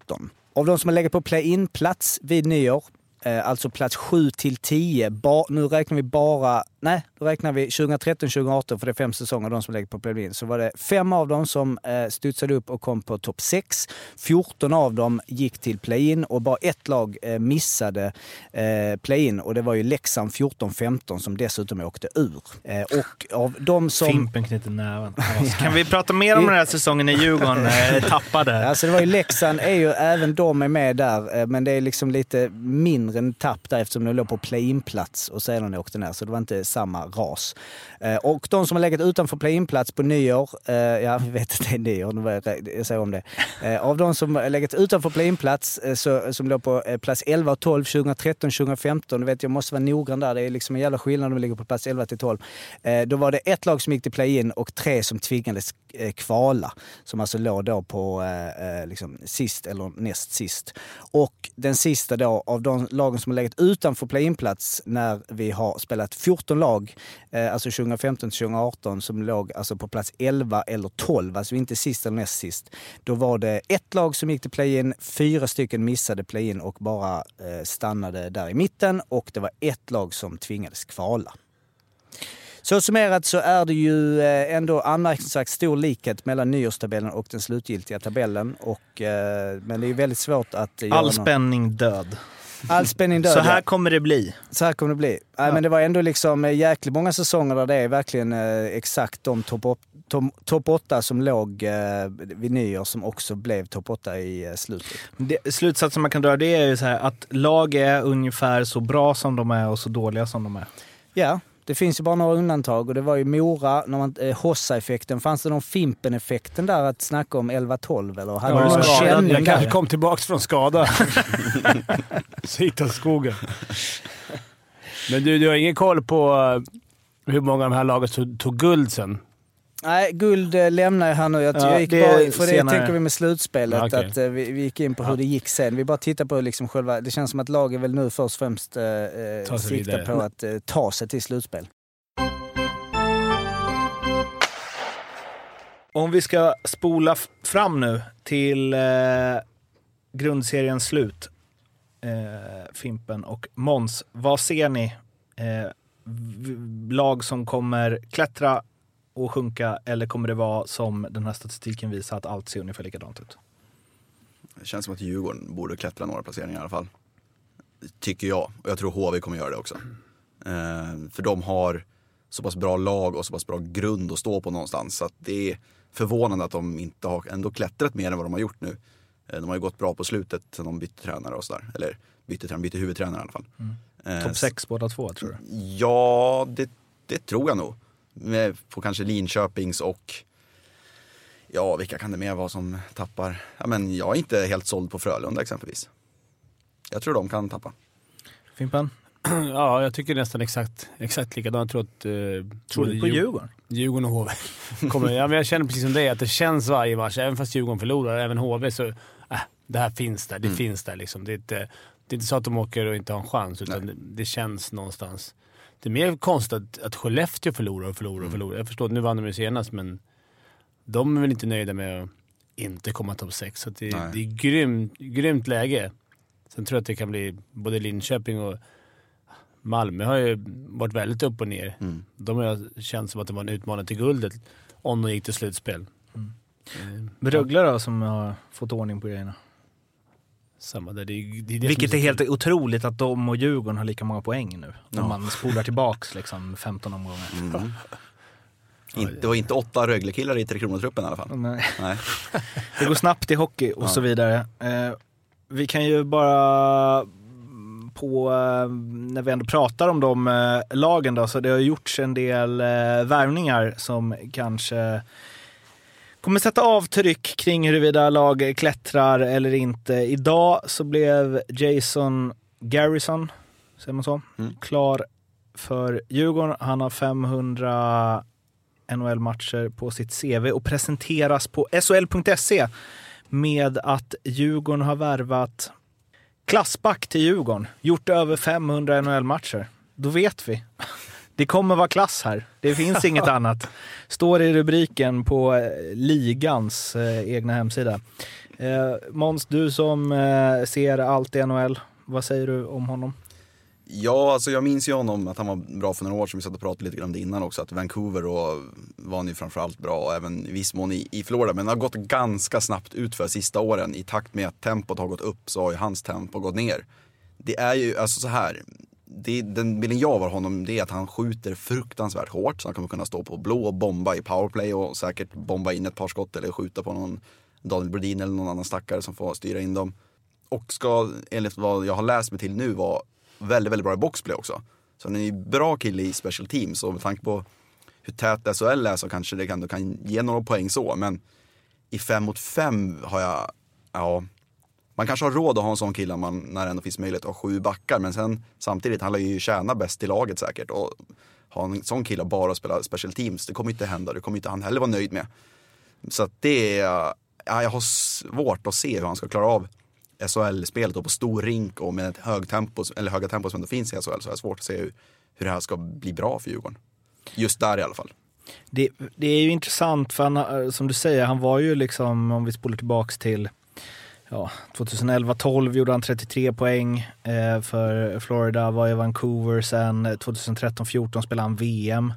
Av de som har legat på play-in-plats vid nyår, alltså plats 7 till 10, ba, nu räknar vi bara, nej, då räknar vi 2013-2018 för det är fem säsonger de som lägger på play-in. Så var det fem av dem som eh, studsade upp och kom på topp 6. 14 av dem gick till play-in och bara ett lag eh, missade eh, play-in och det var ju Leksand 14-15 som dessutom åkte ur. Eh, och av de som... Fimpen knyter näven. Kan vi prata mer om den här säsongen när Djurgården eh, tappade? Alltså det var ju Leksand, är ju, även de är med där, eh, men det är liksom lite mindre än tapp där eftersom de låg på play-in-plats och sedan åkte ner. Så det var inte samma ras. Eh, och de som har legat utanför play-in-plats på nyår, eh, ja vi vet att det är nyår, nu jag säger om det. Eh, av de som har legat utanför play-in-plats, som låg på plats 11 och 12 2013, 2015, du vet jag måste vara noggrann där, det är liksom en jävla skillnad om de ligger på plats 11 till 12. Då var det ett lag som gick till play-in och tre som tvingades kvala. Som alltså låg då på liksom sist eller näst sist. Och den sista då av de lagen som har legat utanför play-in-plats när vi har spelat 14 lag, eh, alltså 2015 till 2018, som låg alltså på plats 11 eller 12, alltså inte sist eller näst sist. Då var det ett lag som gick till play-in, fyra stycken missade play-in och bara eh, stannade där i mitten och det var ett lag som tvingades kvala. Så summerat så är det ju eh, ändå anmärkningsvärt stor likhet mellan nyårstabellen och den slutgiltiga tabellen. Och, eh, men det är väldigt svårt att All spänning död. All spänning död. Så här ja. kommer det bli. Så här kommer det bli. Nej, men det var ändå liksom eh, jäkligt många säsonger där det är verkligen eh, exakt de topp op- tom- topp åtta som låg eh, vid nyår som också blev topp åtta i eh, slutet. Det, slutsatsen man kan dra det är ju så här att lag är ungefär så bra som de är och så dåliga som de är. Ja, det finns ju bara några undantag och det var ju Mora, när man, eh, Hossa-effekten. Fanns det någon Fimpen-effekten där att snacka om 11-12 eller? Hade du någon skadad? Jag kanske kom tillbaka från skada. Så åt skogen. Men du, du har ingen koll på eh, hur många av de här lagen tog, tog guld sen? Nej, guld eh, lämnar jag här nu. Jag, Ja, gick det bara, för det senare. tänker vi med slutspelet, Ja, okej. att eh, vi, vi gick in på hur det gick sen. Vi bara tittar på liksom själva... Det känns som att laget väl nu först och främst eh, eh, siktar vidare. på att eh, ta sig till slutspel. Om vi ska spola fram nu till eh, grundseriens slut, eh, Fimpen och Mons. Vad ser ni? Eh, lag som kommer klättra och sjunka eller kommer det vara som den här statistiken visar att allt ser ungefär likadant ut? Det känns som att Djurgården borde klättra några placeringar i alla fall. Tycker jag. Och jag tror HV kommer göra det också. Eh, för de har så pass bra lag och så pass bra grund att stå på någonstans. Så att det är förvånande att de inte har ändå klättrat mer än vad de har gjort nu. Eh, de har ju gått bra på slutet sen de bytte tränare och sådär. Eller bytte, tränare, bytte huvudtränare i alla fall. Eh, Topp sex båda två tror du? Ja, det, det tror jag nog. Med, på kanske Linköpings och ja, vilka kan det mer vara som tappar? Ja, men jag är inte helt såld på Frölunda exempelvis. Jag tror de kan tappa. Fimpen? Ja, jag tycker nästan exakt, exakt likadant. Jag tror att... Eh, Tror du på Djur- Djurgården? Djurgården och HV kommer. Ja, men jag känner precis som dig, att det känns varje match. Även fast Djurgården förlorar, även HV, så äh, det här finns där. Det Mm. finns där liksom. Det är, inte, det är inte så att de åker och inte har en chans, utan det, det känns någonstans. Det är mer konstigt att, att Skellefteå förlorar och förlorar och Mm. förlorar. Jag förstår, nu vann de ju senast, men de är väl inte nöjda med att inte komma topp 6. Så det, Nej. det är grymt, grymt läge. Sen tror jag att det kan bli både Linköping och Malmö har ju varit väldigt upp och ner. Mm. De har känt som att de var en utmanare till guldet om de gick till slutspel. Eh, Rögle då som har fått ordning på grejerna? Samma där. Det, är- det är det Vilket som är helt otroligt att de och Djurgården har lika många poäng nu. Ja. Om man spolar tillbaks liksom 15 omgångar. Mm. Inte- Det var inte åtta Rögle-killar i Tre Kronor-truppen i alla fall. Nej. Nej. Det går snabbt i hockey och Ja. så vidare. Eh, vi kan ju bara på, eh, när vi ändå pratar om de eh, lagen då, så det har gjorts en del eh, värvningar som kanske kommer sätta avtryck kring huruvida lag klättrar eller inte. Idag så blev Jason Garrison, säger man så, Mm. klar för Djurgården. Han har 500 NHL-matcher på sitt CV och presenteras på SHL.se med att Djurgården har värvat klassback till Djurgården, gjort över 500 NHL-matcher. Då vet vi. Det kommer vara klass här. Det finns inget annat. Står i rubriken på eh, ligans eh, egna hemsida. Eh, Måns, du som eh, ser allt i NHL, vad säger du om honom? Ja, alltså jag minns ju honom att han var bra för några år sedan. Vi satt och pratade lite grann om det innan också. Att Vancouver och var han ju framförallt bra och även i viss mån i, i Florida. Men det har gått ganska snabbt ut för sista åren. I takt med att tempot har gått upp så har ju hans tempo gått ner. Det är ju, alltså så här. Det, den bilden jag har av honom det är att han skjuter fruktansvärt hårt. Så han kommer kunna stå på blå och bomba i powerplay och säkert bomba in ett par skott eller skjuta på någon Daniel Brodin eller någon annan stackare som får styra in dem. Och ska enligt vad jag har läst mig till nu vara väldigt, väldigt bra i boxplay också. Så han är ju bra kille i special teams och med tanke på hur tät SHL är så kanske det kan, kan ge några poäng så. Men i fem mot fem har jag, ja, man kanske har råd att ha en sån kille man, när det ändå finns möjlighet att ha sju backar. Men sen samtidigt, han lär ju tjäna bäst i laget säkert. Och ha en sån kille bara att spela special teams, det kommer inte hända. Det kommer inte han heller vara nöjd med. Så att det är, ja, jag har svårt att se hur han ska klara av SHL-spelet på stor rink och med ett hög tempo, eller höga tempo som ändå finns i SHL så är det svårt att se hur, hur det här ska bli bra för Djurgården. Just där i alla fall. Det, det är ju intressant för han, eh, som du säger, han var ju liksom, om vi spolar tillbaks till ja, 2011-12 gjorde han 33 poäng eh, för Florida, var i Vancouver sen. Eh, 2013-14 spelade han VM.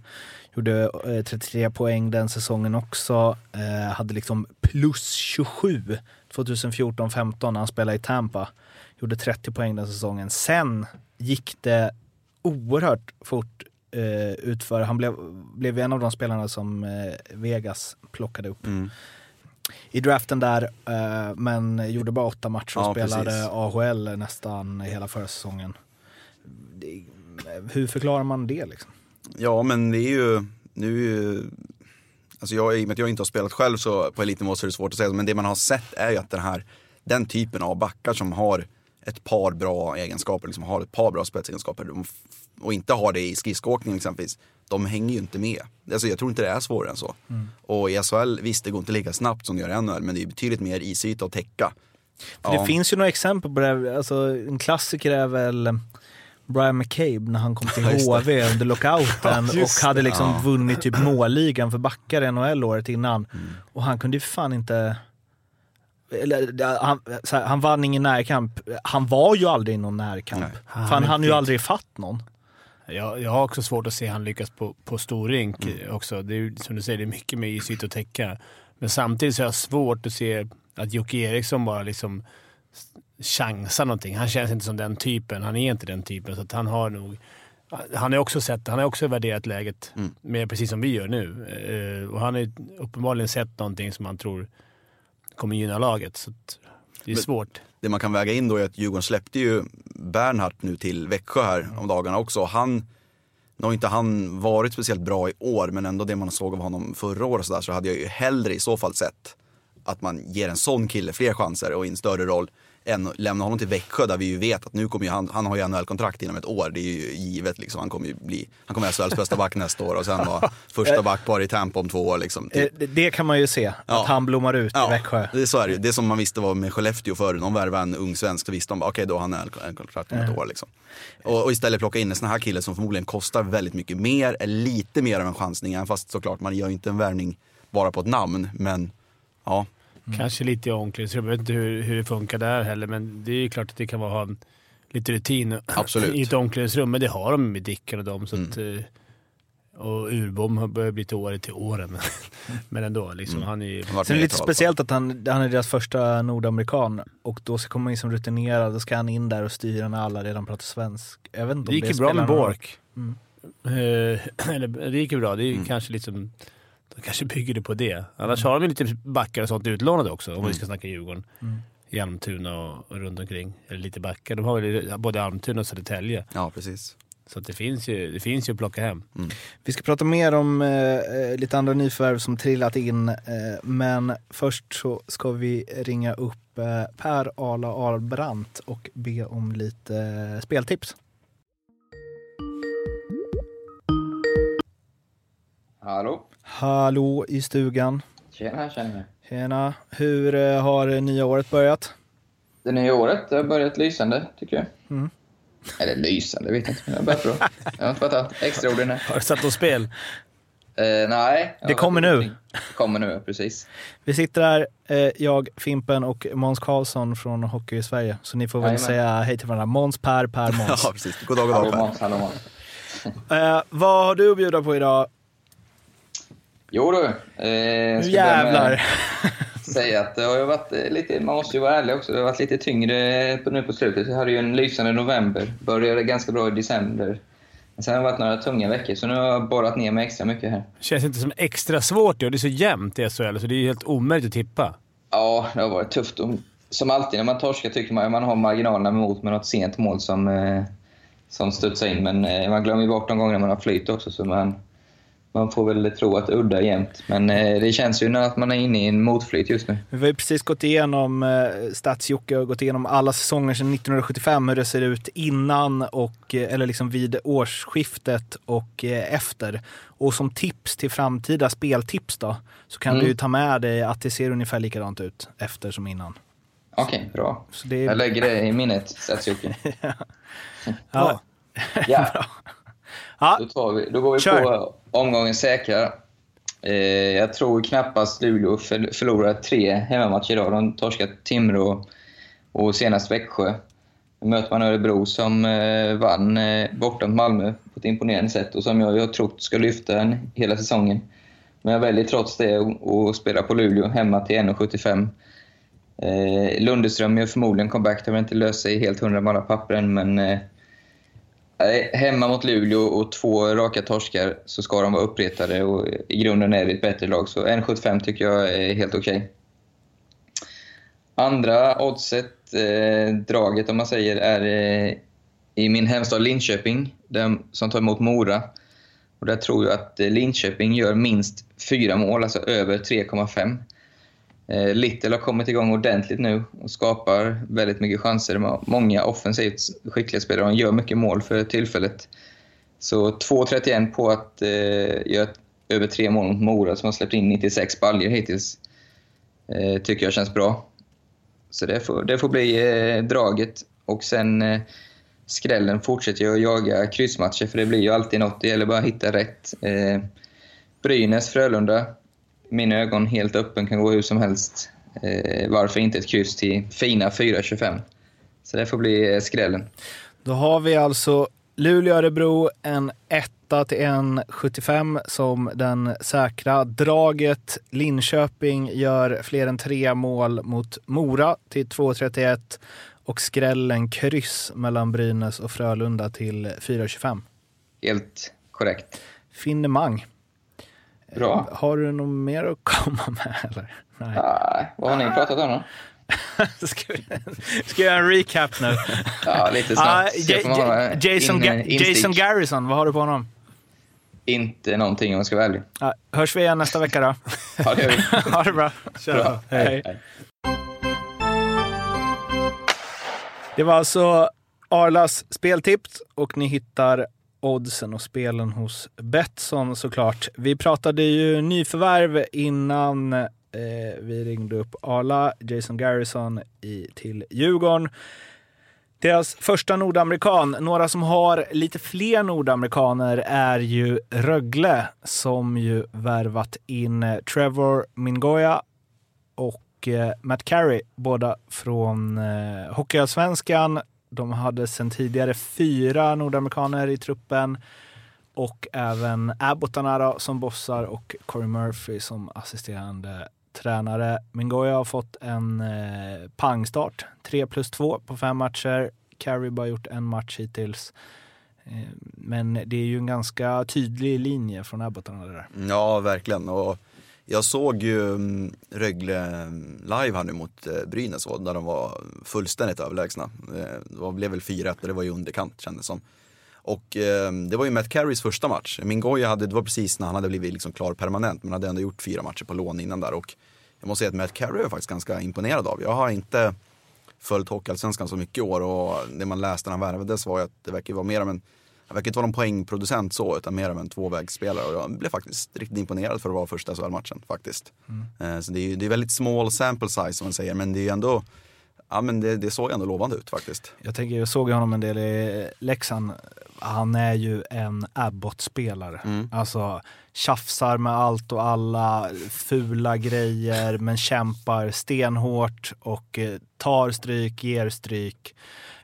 Gjorde eh, 33 poäng den säsongen också. Eh, hade liksom plus 27 2014-15 när han spelade i Tampa. Gjorde 30 poäng den säsongen. Sen gick det oerhört fort eh, utför. Han blev, blev en av de spelarna som eh, Vegas plockade upp. Mm. I draften där, eh, men gjorde bara åtta matcher och Ja, spelade precis. AHL nästan hela förra säsongen. Hur förklarar man det liksom? Ja, men det är ju, nu är ju, alltså jag, i och med att jag inte har spelat själv så på elitnivå så är det svårt att säga, men det man har sett är ju att den här, den typen av backar som har ett par bra egenskaper, liksom har ett par bra spetsegenskaper och inte har det i skridskoåkning exempelvis, de hänger ju inte med. Alltså jag tror inte det är svårare än så. Och i SHL, visst det går inte lika snabbt som det gör i NHL, men det är betydligt mer isyta att täcka. För Det finns ju några exempel på det. Alltså, en klassiker är väl Brian McCabe när han kom till Ja. HV under lockouten Ja, och hade liksom Ja. vunnit typ målligan för backar i NHL året innan. Mm. Och han kunde ju fan inte... Eller, han, så här, han vann ingen närkamp. Han var ju aldrig i någon närkamp. Nej. För han hann ju aldrig fatt någon. Jag, jag har också svårt att se han lyckas på, på storrink Mm. också. Det är som du säger, det är mycket med isyt att täcka. Men samtidigt så har jag svårt att se att Jocke Eriksson bara liksom chansar någonting. Han känns inte som den typen. Han är inte den typen. Så att han har nog... Han har också sett, han har också värderat läget, Mm. med, precis som vi gör nu. Eh, och han har ju uppenbarligen sett någonting som han tror kommer gynna laget. Så det är Men- svårt. Det man kan väga in då är att Djurgården släppte ju Bernhardt nu till Växjö här om dagarna också. Han, nu har inte han varit speciellt bra i år, men ändå det man såg av honom förra året så, där, så hade jag ju hellre i så fall sett att man ger en sån kille fler chanser och i en större roll än att lämna honom till Växjö där vi ju vet att nu kommer ju han, han har ju NHL-kontrakt inom ett år. Det är ju givet liksom. Han kommer ju bli, han kommer SHLs bästa back nästa år och sen vara första backpar i Tampa om två år liksom. Eh, det- Det kan man ju se, Ja. att han blommar ut i Växjö. Det, är så är det ju. Det som man visste var med Skellefteå förr. De värvade en ung svensk, så visste de bara okej då har han en kontrakt om ett år. Liksom. Och, och istället plocka in en sån här kille som förmodligen kostar väldigt mycket mer, är lite mer av en chansning. Fast såklart man gör ju inte en värvning bara på ett namn. Men ja, Kanske lite i omklädningsrummet. Jag vet inte hur, hur det funkar där heller, men det är ju klart att det kan vara ha en, lite rutin Absolut. i ett omklädningsrum. Men det har de med Dicken och dem. Så Mm. att, eh, och Urbom har börjat bli till året till åren. men ändå, liksom, Mm. han är ju... Sen är det lite speciellt att han, han är deras första nordamerikan och då ska komma in som rutinerad, då ska han in där och styra när alla redan pratar svensk. Jag vet inte Det om gick det ju bra med. Bork. Mm. Eh, eller, det gick ju bra. Det är ju Mm. kanske liksom... De kanske bygger det på det. Annars har de ju lite backar och sånt utlånade också, om vi Mm. ska snacka Djurgården. Mm. I Almtuna och, och runt omkring. Eller lite backar. De har väl både Almtuna och Södertälje. Ja, precis. Så att det, finns ju, det finns ju att plocka hem. Vi ska prata mer om eh, eh, lite andra nyförvärv som trillat in, eh, men först så ska vi ringa upp eh, Per Arla Arbrandt och be om lite eh, speltips. Hallå? Hallå i stugan. Tjena, tjena. Tjena. Hur eh, har det nya året börjat? Det nya året har börjat lysande, tycker jag. Eller lysande vet jag inte, jag har börjat bra. Jag har inte fattat extra orden här. Har du satt något spel? Eh, nej. Det kommer nu. någonting. Kommer nu, precis. Vi sitter här, eh, jag, Fimpen och Måns Karlsson från Hockey i Sverige. Så ni får väl Jajamän. säga hej till varandra. Måns, Per, Per, Måns. Ja, precis. God dag, god Hallå dag. Per. Måns, hallå Måns. eh, vad har du att bjuda på idag? Jo du. Eh, Nu jävlar. säga att det har ju varit eh, lite, man måste ju vara ärlig också, det har varit lite tyngre nu på slutet. Jag hade ju en lysande november, började ganska bra i december. Men sen har det varit några tunga veckor, så nu har jag borrat ner mig extra mycket här. Känns inte som extra svårt det. Det är så jämnt i SHL, så det är ju helt omöjligt att tippa. Ja, det har varit tufft. Som alltid när man torskar tycker man att man har marginalerna emot med något sent mål som, eh, som studsar in. Men eh, man glömmer ju bort de gångerna man har flyt också, så man, man får väl tro att udda är jämnt. Men eh, det känns ju att man är inne i en motflyt just nu. Vi har ju precis gått igenom, eh, Stats-Jocke har gått igenom alla säsonger sedan 1975, hur det ser ut innan och, eh, eller liksom vid årsskiftet och eh, efter. Och som tips till framtida speltips då, så kan Mm. du ju ta med dig att det ser ungefär likadant ut efter som innan. Okej, bra. Så det är, Jag lägger det i minnet, Statsjocke. ja. Ja, Ja, då, tar vi, då går vi Kör. på omgången säkra. Eh, jag tror knappast Luleå förlorar tre hemmamatcher idag. De har torskat Timrå och senast Växjö. Nu möter man Örebro som eh, vann eh, borta mot Malmö på ett imponerande sätt och som jag, jag trott ska lyfta en hela säsongen. Men jag väljer trots det att- spela på Luleå hemma till 1,75. Eh, Lundeström gör förmodligen comeback. Det har väl inte löst sig helt hundra med alla papper än, men eh, hemma mot Luleå och två raka torskar så ska de vara uppretade och i grunden är det ett bättre lag. Så 1,75 tycker jag är helt okej. Andra oddset, eh, draget om man säger, är eh, i min hemstad Linköping där, som tar emot Mora. Och där tror jag att eh, Linköping gör minst fyra mål, alltså över 3,5. Eh, Little har kommit igång ordentligt nu och skapar väldigt mycket chanser. Många offensivt skickliga spelare och gör mycket mål för tillfället. Så 2,31 på att eh, göra över tre mål mot Mora som har släppt in 96 baljor hittills. Eh, tycker jag känns bra. Så det får, det får bli eh, draget. Och sen eh, skrällen fortsätter jag att jaga kryssmatcher för det blir ju alltid något. Det gäller bara att hitta rätt. Eh, Brynäs, Frölunda mina ögon helt öppen, kan gå hur som helst. Eh, varför inte ett kryss till fina 4,25? Så det får bli eh, skrällen. Då har vi alltså Luleå-Örebro, en etta till en 75 som den säkra. Draget Linköping gör fler än tre mål mot Mora till 2,31 och skrällen kryss mellan Brynäs och Frölunda till 4,25. Helt korrekt. Finemang. Bra. Har du något mer att komma med eller? Nej. Nej, vad har ni pratat om då? Ska vi, ska jag göra en recap nu? Ja, lite Ah, snabbt. J- Jason, in- instick. Jason Garrison, vad har du på honom? Inte någonting om jag ska vara ärlig. Ja, hörs vi igen nästa vecka då. Ja, det gör vi. ha det bra. Bra. Hej. Hej. Det var alltså Arlas speltips och ni hittar oddsen och spelen hos Betsson såklart. Vi pratade ju nyförvärv innan eh, vi ringde upp Arla, Jason Garrison i, till Djurgården. Deras första nordamerikan, några som har lite fler nordamerikaner är ju Rögle som ju värvat in eh, Trevor Mingoya och eh, Matt Carey, båda från eh, Hockeyallsvenskan. De hade sedan tidigare fyra nordamerikaner i truppen och även Abbottarna som bossar och Corey Murphy som assisterande tränare. Mingoya har fått en eh, pangstart. 3 plus 2 på fem matcher. Carey bara gjort en match hittills. Eh, men det är ju en ganska tydlig linje från Abbottarna där. Ja, verkligen. Och jag såg ju mm, Rögle mm, live här nu mot eh, Brynäs där de var fullständigt överlägsna. Eh, det blev väl 4-1 och det var ju underkant kändes det som. Och eh, det var ju Matt Carries första match. Mingoya hade, det var precis när han hade blivit liksom klar permanent men hade ändå gjort fyra matcher på lån innan där. Och jag måste säga att Matt Carey är jag faktiskt ganska imponerad av. Jag har inte följt Hockeyallsvenskan så mycket i år och det man läste när han värvades var ju att det verkar vara mer av en han verkar inte vara någon poängproducent så, utan mer av en tvåvägsspelare. Och jag blev faktiskt riktigt imponerad för att vara första SHL-matchen faktiskt. Eh, Så det är, det är väldigt small sample size som man säger, men det är ju ändå ja, men det, det såg ändå lovande ut faktiskt. Jag tänker, jag såg honom en del i Leksand. Han är ju en Abbott-spelare. Mm. Alltså tjafsar med allt och alla, fula grejer, men kämpar stenhårt och eh, tar stryk, ger stryk.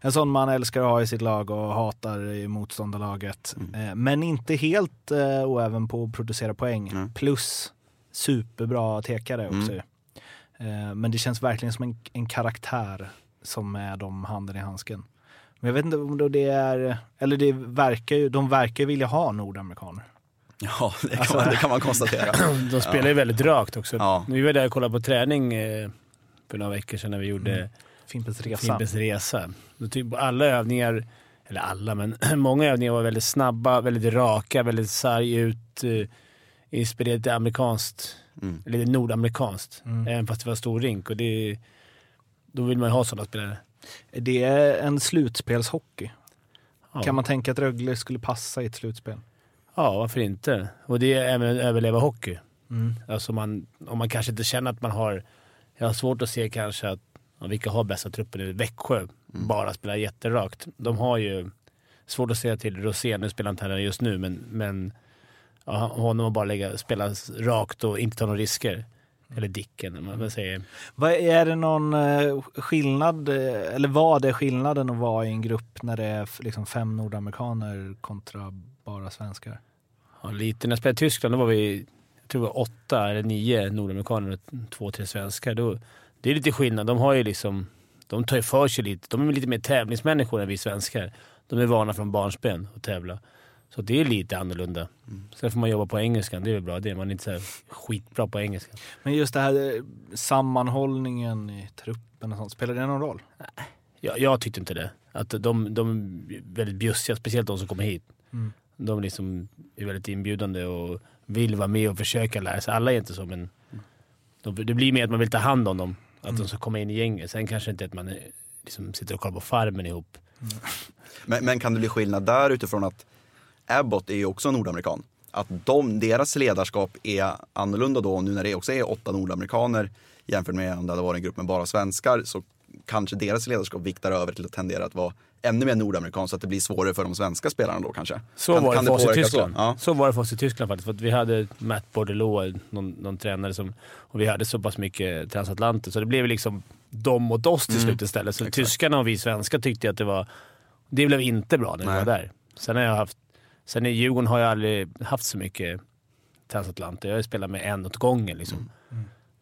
En sån man älskar att ha i sitt lag och hatar i motståndarlaget. Eh, Men inte helt eh, oäven på att producera poäng. Mm. Plus superbra tekare också. Mm. ju. Eh, Men det känns verkligen som en, en karaktär som är de handen i handsken. Men jag vet inte om det är, eller det verkar ju, de verkar vilja ha nordamerikaner. Ja, det kan, man, det kan man konstatera. De spelar ju väldigt rakt också. Ja. Vi var där och kollade på träning eh, för några veckor sedan när vi gjorde Mm. Fimpens Resa. Fimpens Resa. Typ alla övningar, eller alla, men många övningar var väldigt snabba, väldigt raka, väldigt sarg ut. Eh, inspirerat lite amerikanskt, Mm. eller nordamerikanskt. Mm. Även fast det var stor rink. Och det, då vill man ju ha sådana spelare. Det är en slutspelshockey. Ja. Kan man tänka att Rögle skulle passa i ett slutspel? Ja, varför inte? Och det är även överleva hockey. Mm. Alltså man, om man kanske inte känner att man har... Jag har svårt att se kanske att vilka har bästa truppen nu. Växjö bara spelar jätterakt. De har ju svårt att säga till Rosén, nu spelar inte han just nu, men, men ja, honom att bara lägga, spela rakt och inte ta några risker. Eller Dicken, om man väl säger. Vad är det någon eh, skillnad, eh, eller vad är skillnaden att vara i en grupp när det är liksom fem nordamerikaner kontra bara svenskar? Ja, lite. När jag spelade i Tyskland då var vi, jag tror var åtta eller nio nordamerikaner och två, tre svenskar. Då, det är lite skillnad. De har ju liksom, de tar ju för sig lite. De är lite mer tävlingsmänniskor än vi svenskar. De är vana från barnsben att tävla. Så det är lite annorlunda. Sen får man jobba på engelskan, det är väl bra det. Man är inte så skitbra på engelska. Men just det här eh, sammanhållningen i truppen och sånt, spelar det någon roll? Jag, jag tyckte inte det. Att de, de är väldigt bjussiga, speciellt de som kommer hit. Mm. De liksom är väldigt inbjudande och vill vara med och försöka lära sig. Alla är inte så, men de, det blir mer att man vill ta hand om dem. Att de ska komma in i gänget. Sen kanske inte att man eh, liksom sitter och kollar på Farmen ihop. Men, men kan det bli skillnad där utifrån att Abbott är ju också nordamerikan? Att de, deras ledarskap är annorlunda då, nu när det också är åtta nordamerikaner jämfört med om det hade varit en grupp med bara svenskar så kanske deras ledarskap viktar över till att tendera att vara ännu mer nordamerikanskt så att det blir svårare för de svenska spelarna då kanske. Så kan, var kan det för oss i Tyskland. Så? Ja. Så var det för oss i Tyskland faktiskt. För vi hade Matt Bordelot, någon, någon tränare, som, och vi hade så pass mycket transatlanter. Så det blev liksom de mot oss till Mm, slut istället. Så exakt. tyskarna och vi svenskar tyckte att det var... Det blev inte bra när vi var där. Sen har jag haft... Sen i Djurgården har jag aldrig haft så mycket transatlanter. Jag har spelat med en åt gången liksom. Mm.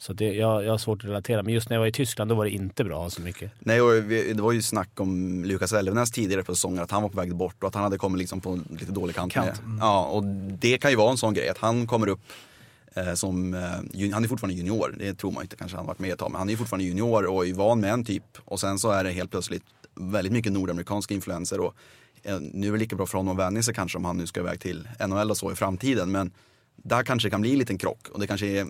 Så det, jag, jag har svårt att relatera. Men just när jag var i Tyskland, då var det inte bra så mycket. Nej, och vi, det var ju snack om Lukas Elvenäs tidigare på säsongen att han var på väg bort och att han hade kommit liksom på lite dålig kant. Kant, mm. Ja, och det kan ju vara en sån grej att han kommer upp eh, som, eh, han är fortfarande junior, det tror man inte kanske han varit med ett tag, men han är fortfarande junior och är van med en typ och sen så är det helt plötsligt väldigt mycket nordamerikanska influenser och eh, nu är det lika bra för honom att vänja sig kanske om han nu ska iväg till NHL och så i framtiden men där kanske det kan bli en liten krock och det kanske är,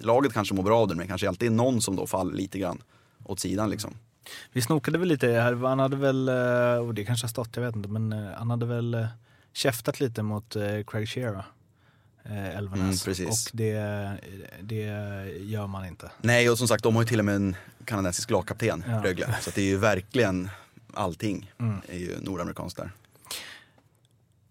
laget kanske mår bra av det men det kanske alltid är någon som då faller lite grann åt sidan liksom. Vi snokade väl lite här, han hade väl, eh, och det kanske har stått, jag vet inte, men eh, han hade väl eh, käftat lite mot Craig Shearer, Elvenäs. Mm. Och det, det gör man inte. Nej, och som sagt, de har ju till och med en kanadensisk lagkapten, Ja. Rögle. Så det är ju verkligen allting Mm. är ju nordamerikanskt där.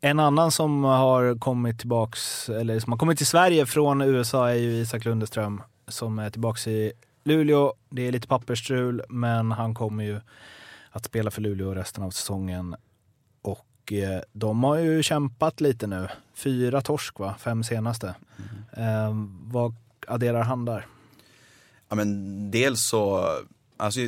En annan som har kommit tillbaks, eller som har kommit till Sverige från USA är ju Isak Lundeström som är tillbaks i Luleå. Det är lite pappersstrul, men han kommer ju att spela för Luleå resten av säsongen. Och eh, de har ju kämpat lite nu. Fyra torsk va, fem senaste. Eh, vad adderar han där? Ja, men dels så, alltså,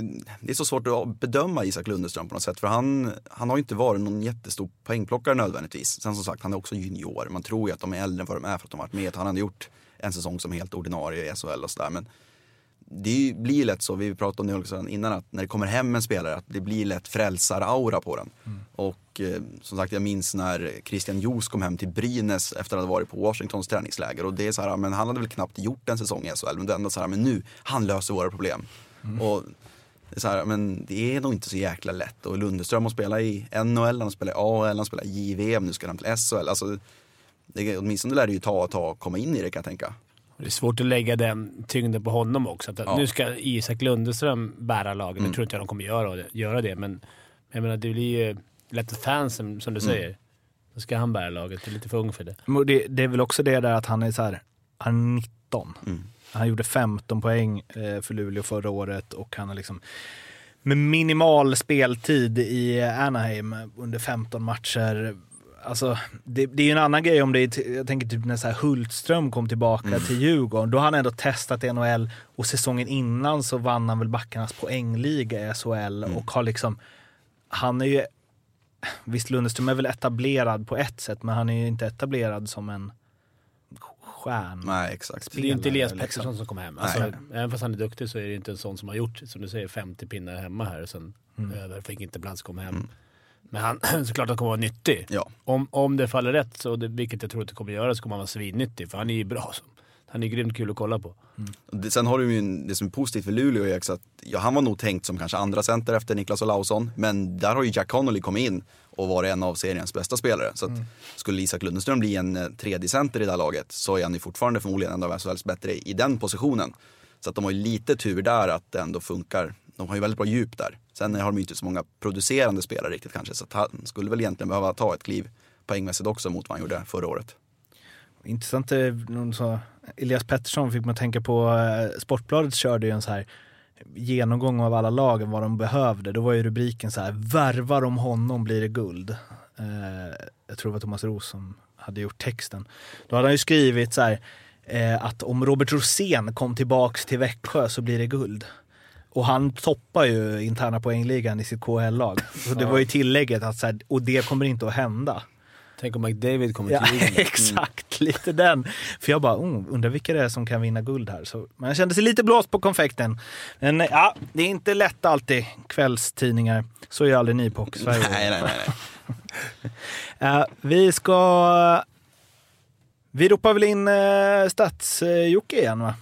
det är så svårt att bedöma Isak Lundeström på något sätt. För han, han har ju inte varit någon jättestor poängplockare nödvändigtvis. Sen som sagt, han är också junior. Man tror ju att de är äldre än vad de är för att de har varit med. Han hade gjort en säsong som helt ordinarie i SHL och sådär. Men det blir ju lätt så, vi pratade om det också innan, att när det kommer hem en spelare att det blir lätt frälsar-aura på den. Och eh, som sagt, jag minns när Christian Joos kom hem till Brynäs efter att ha varit på Washingtons träningsläger. Och det är så här, men han hade väl knappt gjort en säsong i SHL, men det är ändå så här, men nu, han löser våra problem. Och det är så här, men det är nog inte så jäkla lätt. Och Lundeström har spelat i NHL, han har spelat i AHL, han spelar i JVM, nu ska han till SHL. Alltså, det, åtminstone lär det ju ta ett tag att komma in i det kan jag tänka. Det är svårt att lägga den tyngden på honom också. Att Ja. Nu ska Isak Lundström bära laget. Mm. Nu tror inte jag de kommer göra det, göra det men jag menar, det blir ju lätt att fansen, som du Mm. säger, då ska han bära laget. Du är lite för ung för det. Men Det, det är väl också det där att han är så här, han är 19. Mm. Han gjorde 15 poäng eh, för Luleå förra året och han har liksom med minimal speltid i Anaheim under 15 matcher. Alltså, det, det är ju en annan grej om det är, jag tänker typ när så här Hultström kom tillbaka till Djurgården. Då har han ändå testat NHL och säsongen innan så vann han väl backarnas poängliga i SHL och har liksom, han är ju, visst Lundström är väl etablerad på ett sätt men han är ju inte etablerad som en stjärna. Nej, exakt. Det är inte Elias Spelare, Pettersson liksom. som kommer hem. Nej. Alltså, även fast han är duktig så är det inte en sån som har gjort, som du säger, 50 pinnar hemma här och sen Mm. över. Fick inte plats, kom hem. Men han, såklart han kommer vara nyttig. Ja. Om, om det faller rätt, så det, vilket jag tror att det kommer göra, så kommer han vara svinnyttig. För han är ju bra. Så. Han är grymt kul att kolla på. Det, sen har du ju det som är positivt för Luleå är också att ja, han var nog tänkt som kanske andra center efter Niklas Olausson. Men där har ju Jack Connolly kommit in och varit en av seriens bästa spelare. Så att skulle Isak Lundström bli en eh, tredje center i det här laget så är han ju fortfarande förmodligen en av SHLs bättre i den positionen. Så att de har ju lite tur där att det ändå funkar. De har ju väldigt bra djup där. Sen har de ju inte så många producerande spelare riktigt kanske. Så att han skulle väl egentligen behöva ta ett kliv poängmässigt också mot vad han gjorde förra året. Intressant, eh, någon sa, Elias Pettersson fick man tänka på, eh, Sportbladet körde ju en så här genomgång av alla lagen, vad de behövde. Då var ju rubriken så här, värvar om honom blir det guld. Eh, jag tror det var Thomas Roos som hade gjort texten. Då hade han ju skrivit så här, eh, att om Robert Rosén kom tillbaks till Växjö så blir det guld. Och han toppar ju interna poängligan i sitt KHL-lag. Så det var ju tillägget att så här, och det kommer inte att hända. Tänk om McDavid kommer Ja, till ligan. exakt. Lite den. För jag bara, oh, undrar vilka det är som kan vinna guld här. Så, jag kände sig lite blåst på konfekten. Men ja, det är inte lätt alltid. Kvällstidningar. Så är aldrig ni på Sverige. Nej, nej, nej. nej. Eh, vi ska... Vi ropar väl in uh, Stats-Jocke igen va?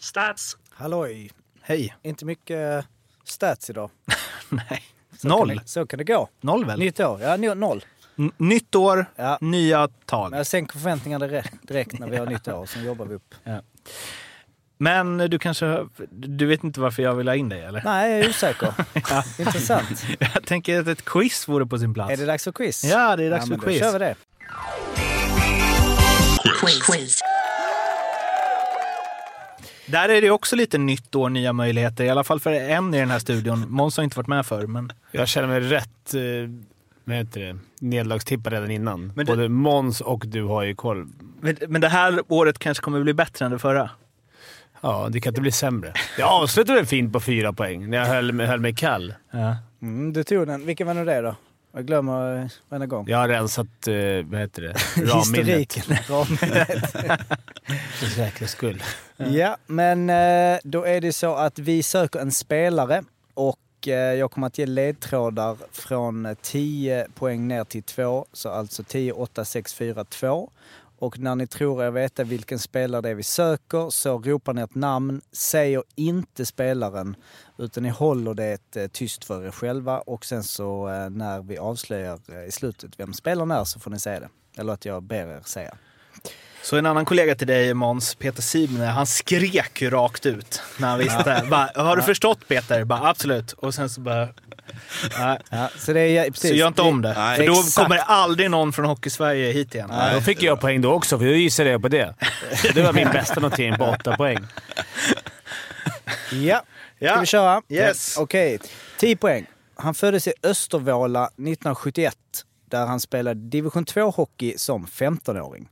Stats! Halloj! Hej. Inte mycket stats idag. Nej. Så Noll. Kan det, så kan det gå. Noll väl? Nytt år. Ja, no- noll. N- Nytt år, Ja. nya tag. Men jag sänker förväntningarna direkt, när vi har nytt år, sen jobbar vi upp. Men du kanske... Du vet inte varför jag vill ha in dig eller? Nej, jag är osäker. Intressant. Jag tänker att ett quiz vore på sin plats. Är det dags för quiz? Ja, det är dags ja, för men då quiz. kör vi det. Där är det också lite nytt år, nya möjligheter. I alla fall för en i den här studion. Måns har inte varit med förr, men... Jag känner mig rätt eh, vad heter det, nederlagstippad redan innan. Men det- Både Måns och du har ju koll. men... Men det här året kanske kommer bli bättre än det förra. Ja, det kan inte bli sämre. Jag avslutade fint på fyra poäng när jag höll, höll mig kall. Ja. Mm, du tog den. Vilken var nu det då? Jag glömmer eh, varenda gång. Jag har rensat, eh, vad heter det, ramminnet. Historiken. Ramminnet. För säkerhets skull. ja, men eh, då är det så att vi söker en spelare och eh, jag kommer att ge ledtrådar från eh, 10 poäng ner till 2, så alltså 10, 8, 6, 4, 2. Och när ni tror er veta vilken spelare det är vi söker så ropar ni ett namn, säger inte spelaren utan ni håller det eh, tyst för er själva och sen så eh, när vi avslöjar eh, i slutet vem spelaren är så får ni säga det. Eller att jag ber er säga. Så en annan kollega till dig, Måns, Peter Sibner, han skrek ju rakt ut när han visste. Bara, har du förstått Peter? Bara, absolut. Och sen så bara... Nej. Ja, så det är, precis, Så gör inte om det. Nej. För då Exakt. kommer aldrig någon från Hockeysverige hit igen. Nej. Då fick jag poäng då också, för då gissade jag på det. Det var min bästa notering på åtta poäng. Ja, ska vi köra? Yes. Ja, Okej, 10 poäng. Han föddes i Östervåla 1971 där han spelade division 2-hockey som 15-åring.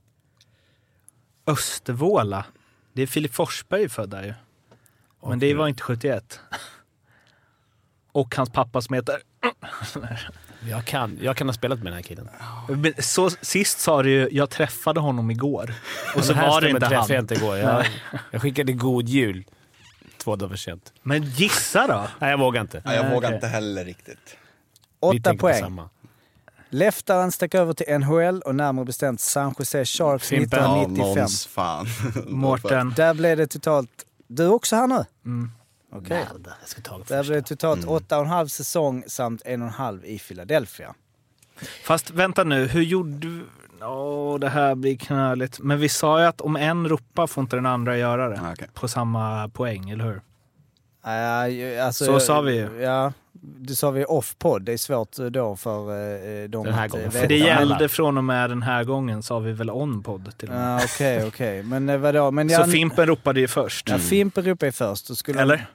Östervåla. Det är Filip Forsberg född där ju. Men det var inte 71. Och hans pappa som heter... Jag kan, jag kan ha spelat med den här killen. Men Så, sist sa du ju, jag träffade honom igår. Och så var det inte han. inte igår. Jag, jag skickade god jul två dagar för sent. Men gissa då? Nej, jag vågar inte. Nej, jag vågar inte heller riktigt. Vi 8 tänker på poäng. Leftaren stack över till NHL och närmare bestämt San Jose Sharks Fimpen. Ja, 1995. Måns, fan. Mårten. Där blev det totalt... Du också här nu? Mm. Okej. Jag ska ta det första. totalt åtta och en halv säsong samt en och en halv i Philadelphia. Fast vänta nu, hur gjorde du? Åh, det här blir knöligt. Men vi sa ju att om en ropar får inte den andra göra det. Ah, okej. På samma poäng, eller hur? Ja, ju- alltså, Så sa vi ju. Ja, det sa vi off-podd. Det är svårt då för eh, dem Den här att gången. eh, För För det gällde från och med den här gången, sa vi väl on-podd till och med. Ja, Okej, okej. Men eh, vadå? Men Så jag, Fimpen ropade ju först. Ja, Fimpen ropade ju först. Eller?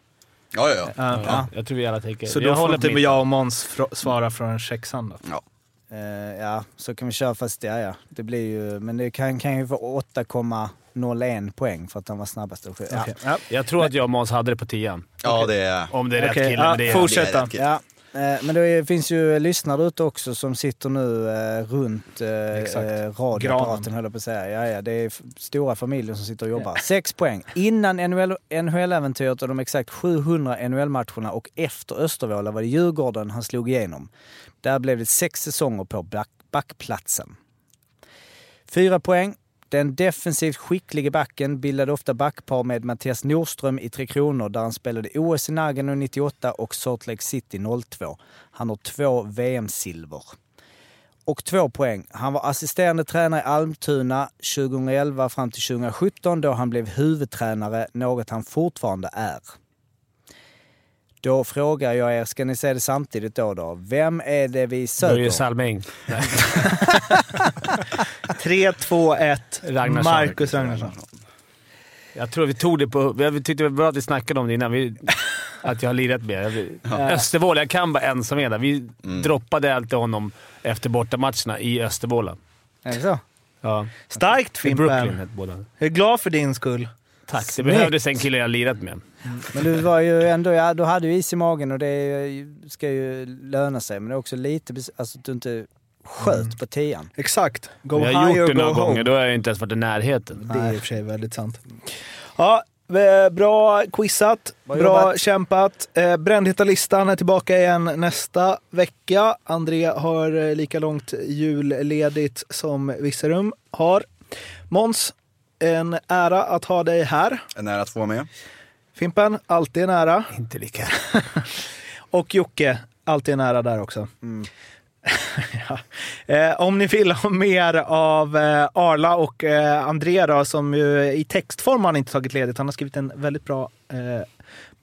Ja, ja, ja. Ja. Ja, jag tror vi alla tänker... Så jag då får håller inte jag och Måns fr- svara från sexan då? ja. Eh, ja, så kan vi köra fast ja, ja. Det blir ju, men det kan, kan ju få 8,01 poäng för att han var snabbast. Ja. Okej. Ja. Jag tror att jag och Måns hade det på tian. ja, det är... Om det är rätt Okej, kille. ja, det är fortsätt. det är Ja, eh, men det finns ju lyssnare ute också som sitter nu eh, runt eh, Exakt. radioapparaten höll jag på att säga. Ja, ja, det är stora familjer som sitter och jobbar. Sex poäng. Innan NHL NHL-äventyret och de exakt 700 NHL-matcherna och efter Östervåla var det Djurgården han slog igenom. Där blev det sex säsonger på back backplatsen. Fyra poäng. Den defensivt skicklige backen bildade ofta backpar med Mattias Nordström i Tre Kronor där han spelade OS i Nagano 98 och Salt Lake City 02. Han har två VM-silver. Och två poäng. Han var assisterande tränare i Almtuna 2011 fram till 2017 då han blev huvudtränare, något han fortfarande är. Då frågar jag er, ska ni säga det samtidigt då? då? Vem är det vi Börje söker? Salming. 3, 2, 1. Ragnarsson. Marcus Ragnarsson. Jag tror vi tog det på... Vi tyckte det var bra att vi snackade om det innan. Vi, att jag har lirat med ja. Östervåla, jag kan bara en som är där. Vi droppade alltid honom efter bortamatcherna i Östervåla. Är det så? Ja. Starkt I Brooklyn Fimpen. båda. Jag är glad för din skull. Tack. Det Snyggt. behövdes en kille jag lirat med. Men du var ju ändå, ja, du hade ju is i magen och det ska ju löna sig. Men det är också lite, alltså att du inte sköt på tian. Exakt. Go Vi har high gjort or det go några home. gånger. Då har jag inte ens varit i närheten. Det är i och för sig väldigt sant. Ja, eh, bra quizat. Bra kämpat. Eh, Brännheta-listan är tillbaka igen nästa vecka. André har eh, lika långt julledigt som Virserum har. Måns, en ära att ha dig här. En ära att få vara med. Fimpen, alltid en ära. Inte lika. Och Jocke, alltid en ära där också ja. Eh, om ni vill ha mer av eh, Arla och eh, André då, som ju i textform har han inte tagit ledigt. Han har skrivit en väldigt bra eh,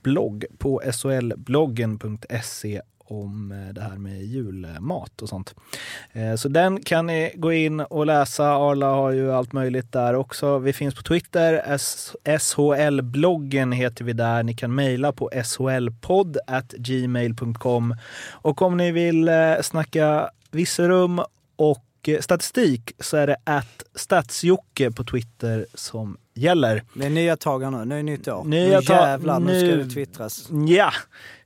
blogg på solbloggen.se om eh, det här med julmat och sånt. Eh, Så den kan ni gå in och läsa. Arla har ju allt möjligt där också. Vi finns på Twitter. SHL-bloggen heter vi där. Ni kan mejla på shlpodd gmail.com. Och om ni vill eh, snacka Visserum och statistik så är det att statsjocke på Twitter som gäller. Det är nya tag nu, nu är nytt år. Nya nu jävlar, nu ska nu- det twittras. Ja,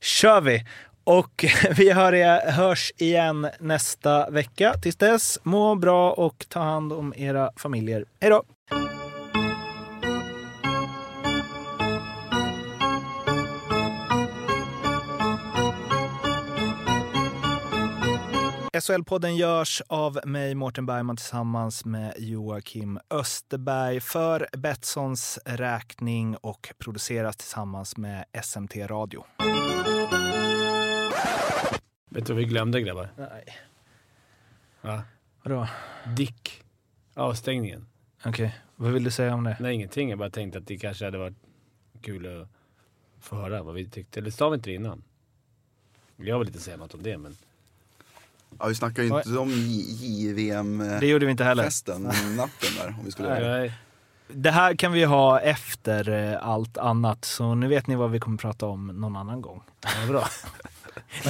kör vi! Och vi hör er, hörs igen nästa vecka. Tills dess, må bra och ta hand om era familjer. Hej då! SHL-podden görs av mig, Mårten Bergman, tillsammans med Joakim Österberg för Betssons räkning och produceras tillsammans med SMT Radio. Vet du vad vi glömde grabbar? Nej. Va? Vadå? Dick. Avstängningen. Okej, vad vill du säga om det? Nej, ingenting. Jag bara tänkte att det kanske hade varit kul att få höra vad vi tyckte. Eller sa vi inte det innan? Jag vill inte säga något om det, men... Ja, vi snackar ju inte om JVM-festen Det gjorde vi inte heller. natten där. Om vi skulle Nej. Det här kan vi ha efter eh, allt annat, så nu vet ni vad vi kommer prata om någon annan gång. Ja, bra.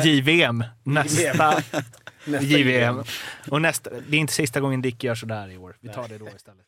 JVM, nästa JVM. Och nästa, det är inte sista gången Dick gör sådär i år. Vi tar det då istället.